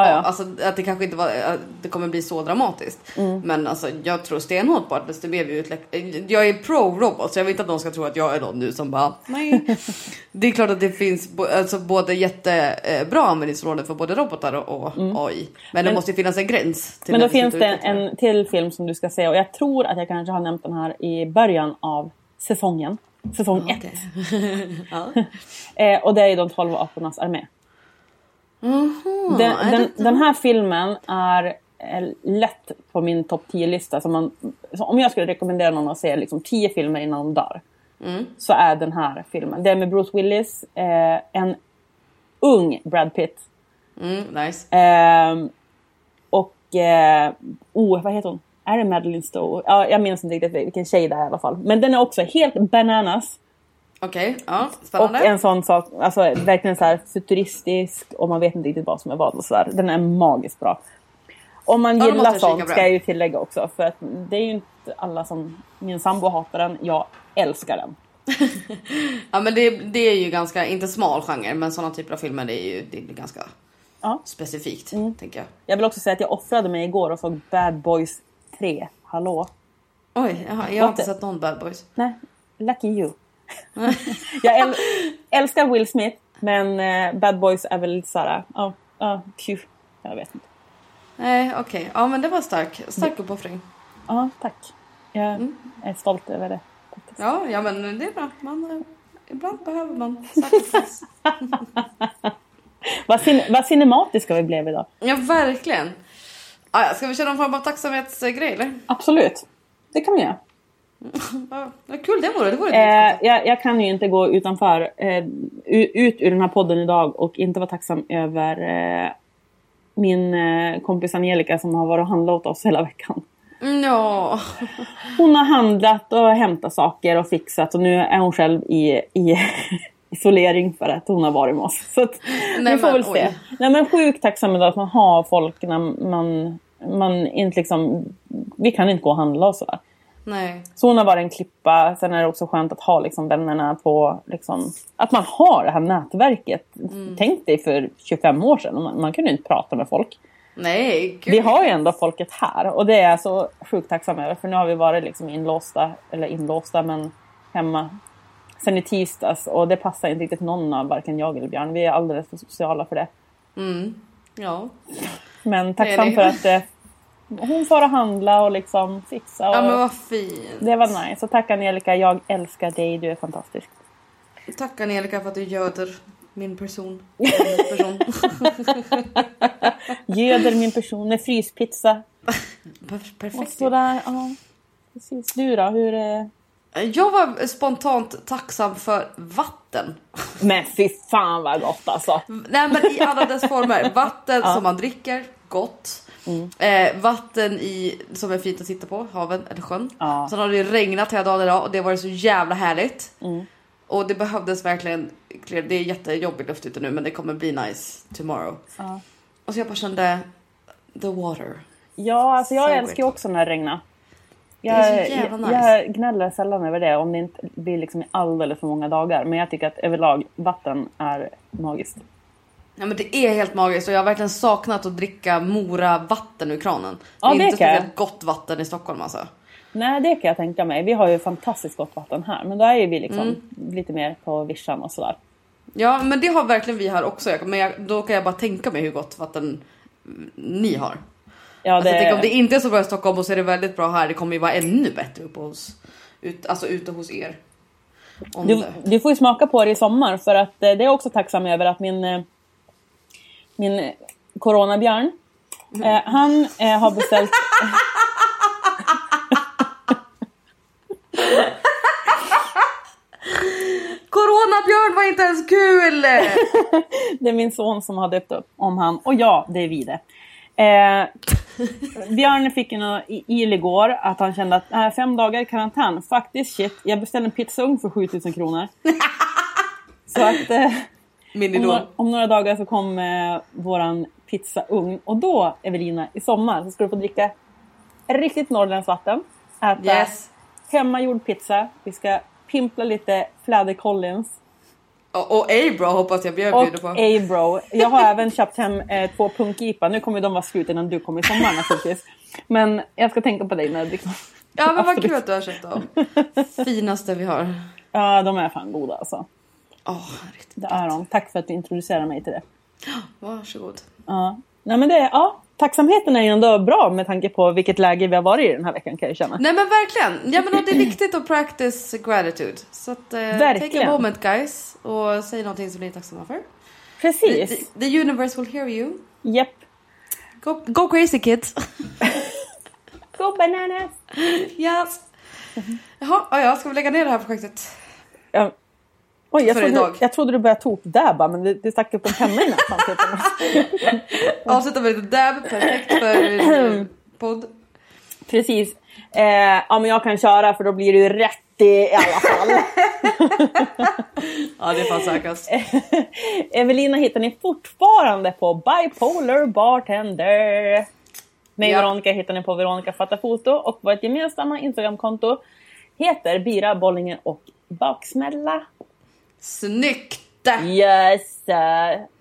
[SPEAKER 1] Ja,
[SPEAKER 2] alltså att det kanske inte var, det kommer bli så dramatiskt.
[SPEAKER 1] Mm.
[SPEAKER 2] Men alltså jag tror stenhårt på att desto mer vi utvecklar, jag är pro robot så jag vill inte att någon ska tro att jag är någon nu som bara nej. det är klart att det finns alltså både jättebra användningsområden för både robotar och, och AI. Men, det
[SPEAKER 1] Mm. Men-
[SPEAKER 2] måste ju finnas en gräns.
[SPEAKER 1] Men då finns det en till film som du ska se och jag tror att jag kanske har nämnt den här i början av säsongen. Säsong 1.
[SPEAKER 2] Ja.
[SPEAKER 1] Eh, och det är De 12 apornas armé. Den, den, den här filmen är eh, lätt på min topp 10-lista. Så man, så om jag skulle rekommendera någon att se liksom 10 filmer innan de dör. Så är den här filmen. Det är med Bruce Willis, eh, en ung Brad Pitt.
[SPEAKER 2] Mm, nice.
[SPEAKER 1] Ehm, och, eh, oh, vad heter hon? Är det Madeline Stowe? Ja, jag minns inte riktigt vilken tjej det är i alla fall. Men den är också helt bananas.
[SPEAKER 2] Okej, ja,
[SPEAKER 1] Och
[SPEAKER 2] spännande.
[SPEAKER 1] en sån sak, alltså verkligen så här futuristisk och man vet inte riktigt vad som är vad och sådär. Den är magiskt bra. Om man
[SPEAKER 2] Ja,
[SPEAKER 1] gillar sånt ska jag ju tillägga också. För att det är ju inte alla som... Min sambo hatar den, jag älskar den.
[SPEAKER 2] Ja men det, det är ju ganska, inte smal genre, men sådana typer av filmer det är ju det är ganska
[SPEAKER 1] Ja.
[SPEAKER 2] specifikt,
[SPEAKER 1] Mm.
[SPEAKER 2] tänker jag.
[SPEAKER 1] Jag vill också säga att jag offrade mig igår och såg Bad Boys 3. Hallå?
[SPEAKER 2] Oj, jaha, jag har
[SPEAKER 1] What
[SPEAKER 2] inte sett någon Bad Boys.
[SPEAKER 1] Nej, lucky you. Jag äl älskar Will Smith, men eh, Bad Boys är väl lite såhär, ja, ja. Jag vet inte.
[SPEAKER 2] Nej, okej. Ja men det var stark, stark uppoffring.
[SPEAKER 1] Ja, tack. Jag
[SPEAKER 2] Mm.
[SPEAKER 1] är stolt över det. faktiskt.
[SPEAKER 2] Ja, ja men det är bra. Man, eh, ibland behöver man sacrifice.
[SPEAKER 1] Vad, cin vad cinematiska vi blev idag.
[SPEAKER 2] Ja, verkligen. Ah, ja, ska vi köra någon form av tacksamhetsgrej eller?
[SPEAKER 1] Absolut. Det kan vi göra.
[SPEAKER 2] Vad vad kul det vore. Det vore
[SPEAKER 1] Eh, jag, jag kan ju inte gå utanför, eh, ut ur den här podden idag och inte vara tacksam över eh, min eh, kompis Angelica som har varit och handlat åt oss hela veckan.
[SPEAKER 2] Mm, Ja.
[SPEAKER 1] Hon har handlat och hämtat saker och fixat och nu är hon själv i, i isolering för att hon har varit med oss. Så att,
[SPEAKER 2] Nej,
[SPEAKER 1] vi får väl se.
[SPEAKER 2] oj.
[SPEAKER 1] Nej, men sjukt tacksam idag att man har folk när man, man inte liksom... Vi kan inte gå och handla och sådär.
[SPEAKER 2] Nej.
[SPEAKER 1] Så hon har varit en klippa. Sen är det också skönt att ha liksom vännerna på... Liksom, att man har det här nätverket.
[SPEAKER 2] Mm.
[SPEAKER 1] Tänk dig för 25 år sedan. Man, man kunde inte prata med folk.
[SPEAKER 2] Nej, gud.
[SPEAKER 1] Vi har ju ändå folket här och det är jag så sjukt tacksam över. För nu har vi varit liksom inlåsta, eller inlåsta men hemma sen i tisdags. Och det passar inte riktigt någon av varken jag eller Björn. Vi är alldeles för sociala för det.
[SPEAKER 2] Mm. Ja.
[SPEAKER 1] Men tacksam
[SPEAKER 2] det.
[SPEAKER 1] för att eh, hon får att handla och liksom fixa. Och
[SPEAKER 2] ja, men vad fint.
[SPEAKER 1] Det var nice. Så tack Angelica, jag älskar dig. Du är fantastisk.
[SPEAKER 2] Tack Angelica för att du göder min person. Min person.
[SPEAKER 1] Göder min person med fryspizza.
[SPEAKER 2] Per-
[SPEAKER 1] Och
[SPEAKER 2] Perfekt.
[SPEAKER 1] sådär. Ja, precis. Du då? Hur... eh,
[SPEAKER 2] Jag var spontant tacksam för vatten.
[SPEAKER 1] Men fy fan vad gott alltså.
[SPEAKER 2] Nej men i alla dess former. Vatten som man dricker, gott.
[SPEAKER 1] Mm.
[SPEAKER 2] Eh, vatten i, som är fint att sitta på, haven eller sjön.
[SPEAKER 1] Ja.
[SPEAKER 2] Sen har det regnat hela dagen idag och det var så jävla härligt.
[SPEAKER 1] Mm.
[SPEAKER 2] Och det behövdes verkligen, det är jättejobbigt luft ute nu men det kommer bli nice tomorrow.
[SPEAKER 1] Ja.
[SPEAKER 2] Och så jag bara kände, the water.
[SPEAKER 1] Ja, alltså jag
[SPEAKER 2] So
[SPEAKER 1] älskar ju också när det regnar. Jag,
[SPEAKER 2] så jävla
[SPEAKER 1] jag, jag gnäller sällan över det om det inte blir liksom alldeles för många dagar. Men jag tycker att överlag vatten är magiskt.
[SPEAKER 2] Ja men det är helt magiskt och jag har verkligen saknat att dricka Mora vatten ur kranen.
[SPEAKER 1] Ja,
[SPEAKER 2] det är
[SPEAKER 1] det
[SPEAKER 2] inte speciellt gott vatten i Stockholm alltså.
[SPEAKER 1] Nej, det kan jag tänka mig. Vi har ju fantastiskt gott vatten här. Men då är ju vi liksom
[SPEAKER 2] Mm.
[SPEAKER 1] lite mer på vischan och sådär.
[SPEAKER 2] Ja, men det har verkligen vi här också. Men jag, då kan jag bara tänka mig hur gott vatten ni har.
[SPEAKER 1] Ja,
[SPEAKER 2] Alltså,
[SPEAKER 1] det,
[SPEAKER 2] jag tänker, om det inte är så bra i Stockholm och så är det väldigt bra här. Det kommer ju vara ännu bättre uppe hos, ut, alltså ute hos er.
[SPEAKER 1] Du, du får ju smaka på det i sommar för att eh, det är jag också tacksam över att min, eh, min coronabjörn, eh, han eh, har beställt...
[SPEAKER 2] Coronabjörn var inte ens kul!
[SPEAKER 1] Det är min son som har döpt upp om han. Och ja, det är vi det. Eh, Björn fick ju något il igår att han kände att äh, fem dagar i karantän, faktiskt shit. Jag beställde en pizzaugn för 7000 kronor. Så att eh,
[SPEAKER 2] Min
[SPEAKER 1] om,
[SPEAKER 2] idol.
[SPEAKER 1] några, om några dagar så kom eh, våran pizzaugn. Och då, Evelina, i sommar så ska du få dricka riktigt norrländskt vatten. Äta
[SPEAKER 2] Yes.
[SPEAKER 1] hemmagjord pizza. Vi ska pimpla lite Fläder Collins.
[SPEAKER 2] Och, och Abra hoppas jag bjöd
[SPEAKER 1] Och
[SPEAKER 2] bjuder på.
[SPEAKER 1] A-bro. Jag har även köpt hem eh, två punkipa. Nu kommer de vara slut innan du kommer i sommar naturligtvis. Men jag ska tänka på dig när du dricker.
[SPEAKER 2] Ja men vad kul att du har köpt dem. Finaste vi har.
[SPEAKER 1] Ja, de är fan goda alltså.
[SPEAKER 2] Riktigt.
[SPEAKER 1] Det är de. Tack för att du introducerade mig till det.
[SPEAKER 2] Varsågod.
[SPEAKER 1] Ja. Nej, men det, ja, tacksamheten är ju ändå bra med tanke på vilket läge vi har varit i den här veckan kan jag känna.
[SPEAKER 2] Nej men verkligen. Ja men det är viktigt att practice gratitude. Så att, eh, take a moment guys. Och säg någonting som ni är tacksamma för.
[SPEAKER 1] Precis.
[SPEAKER 2] The, the universe will hear you.
[SPEAKER 1] Japp.
[SPEAKER 2] Go, go crazy kids.
[SPEAKER 1] Go bananas!
[SPEAKER 2] yes. Jaha, ja, ja, ska vi lägga ner det här projektet?
[SPEAKER 1] Ja. Oj, jag trodde,
[SPEAKER 2] idag.
[SPEAKER 1] jag trodde du började tokdabba men det, det stack upp en penna i näsan.
[SPEAKER 2] Avsluta med lite dab, perfekt för podd.
[SPEAKER 1] Precis. Eh, ja, men jag kan köra för då blir det ju rätt i, alla fall.
[SPEAKER 2] Ja det är fan säkrast.
[SPEAKER 1] Evelina hittar ni fortfarande på Bipolar Bartender. Mig och
[SPEAKER 2] Ja.
[SPEAKER 1] Veronica hittar ni på Veronica Fattar Foto och vårt gemensamma Instagramkonto heter Bira Bollinger och Baksmälla.
[SPEAKER 2] Snyggt!
[SPEAKER 1] Yes!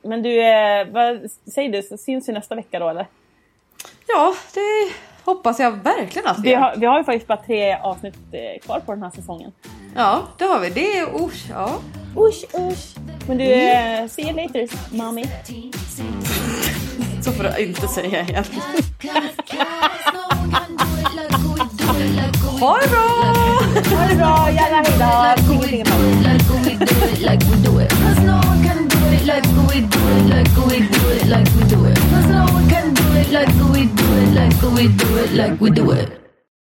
[SPEAKER 1] Men du, eh, vad säger du? Så syns vi nästa vecka då eller?
[SPEAKER 2] Ja, det hoppas jag verkligen att vi
[SPEAKER 1] Vi
[SPEAKER 2] gör.
[SPEAKER 1] har, vi har ju faktiskt bara tre avsnitt eh, kvar på den här säsongen.
[SPEAKER 2] Ja, det har vi. Det är usch, ja.
[SPEAKER 1] Usch, usch! Men du, eh, see you later, mommy.
[SPEAKER 2] Så får du inte säga igen.
[SPEAKER 1] All right. All right. Yeah, yeah, yeah.
[SPEAKER 3] Like we do it. Like we do it. Like we do it. Like we do it. Like we do it. Like we do it. Like we do it. Like we do it.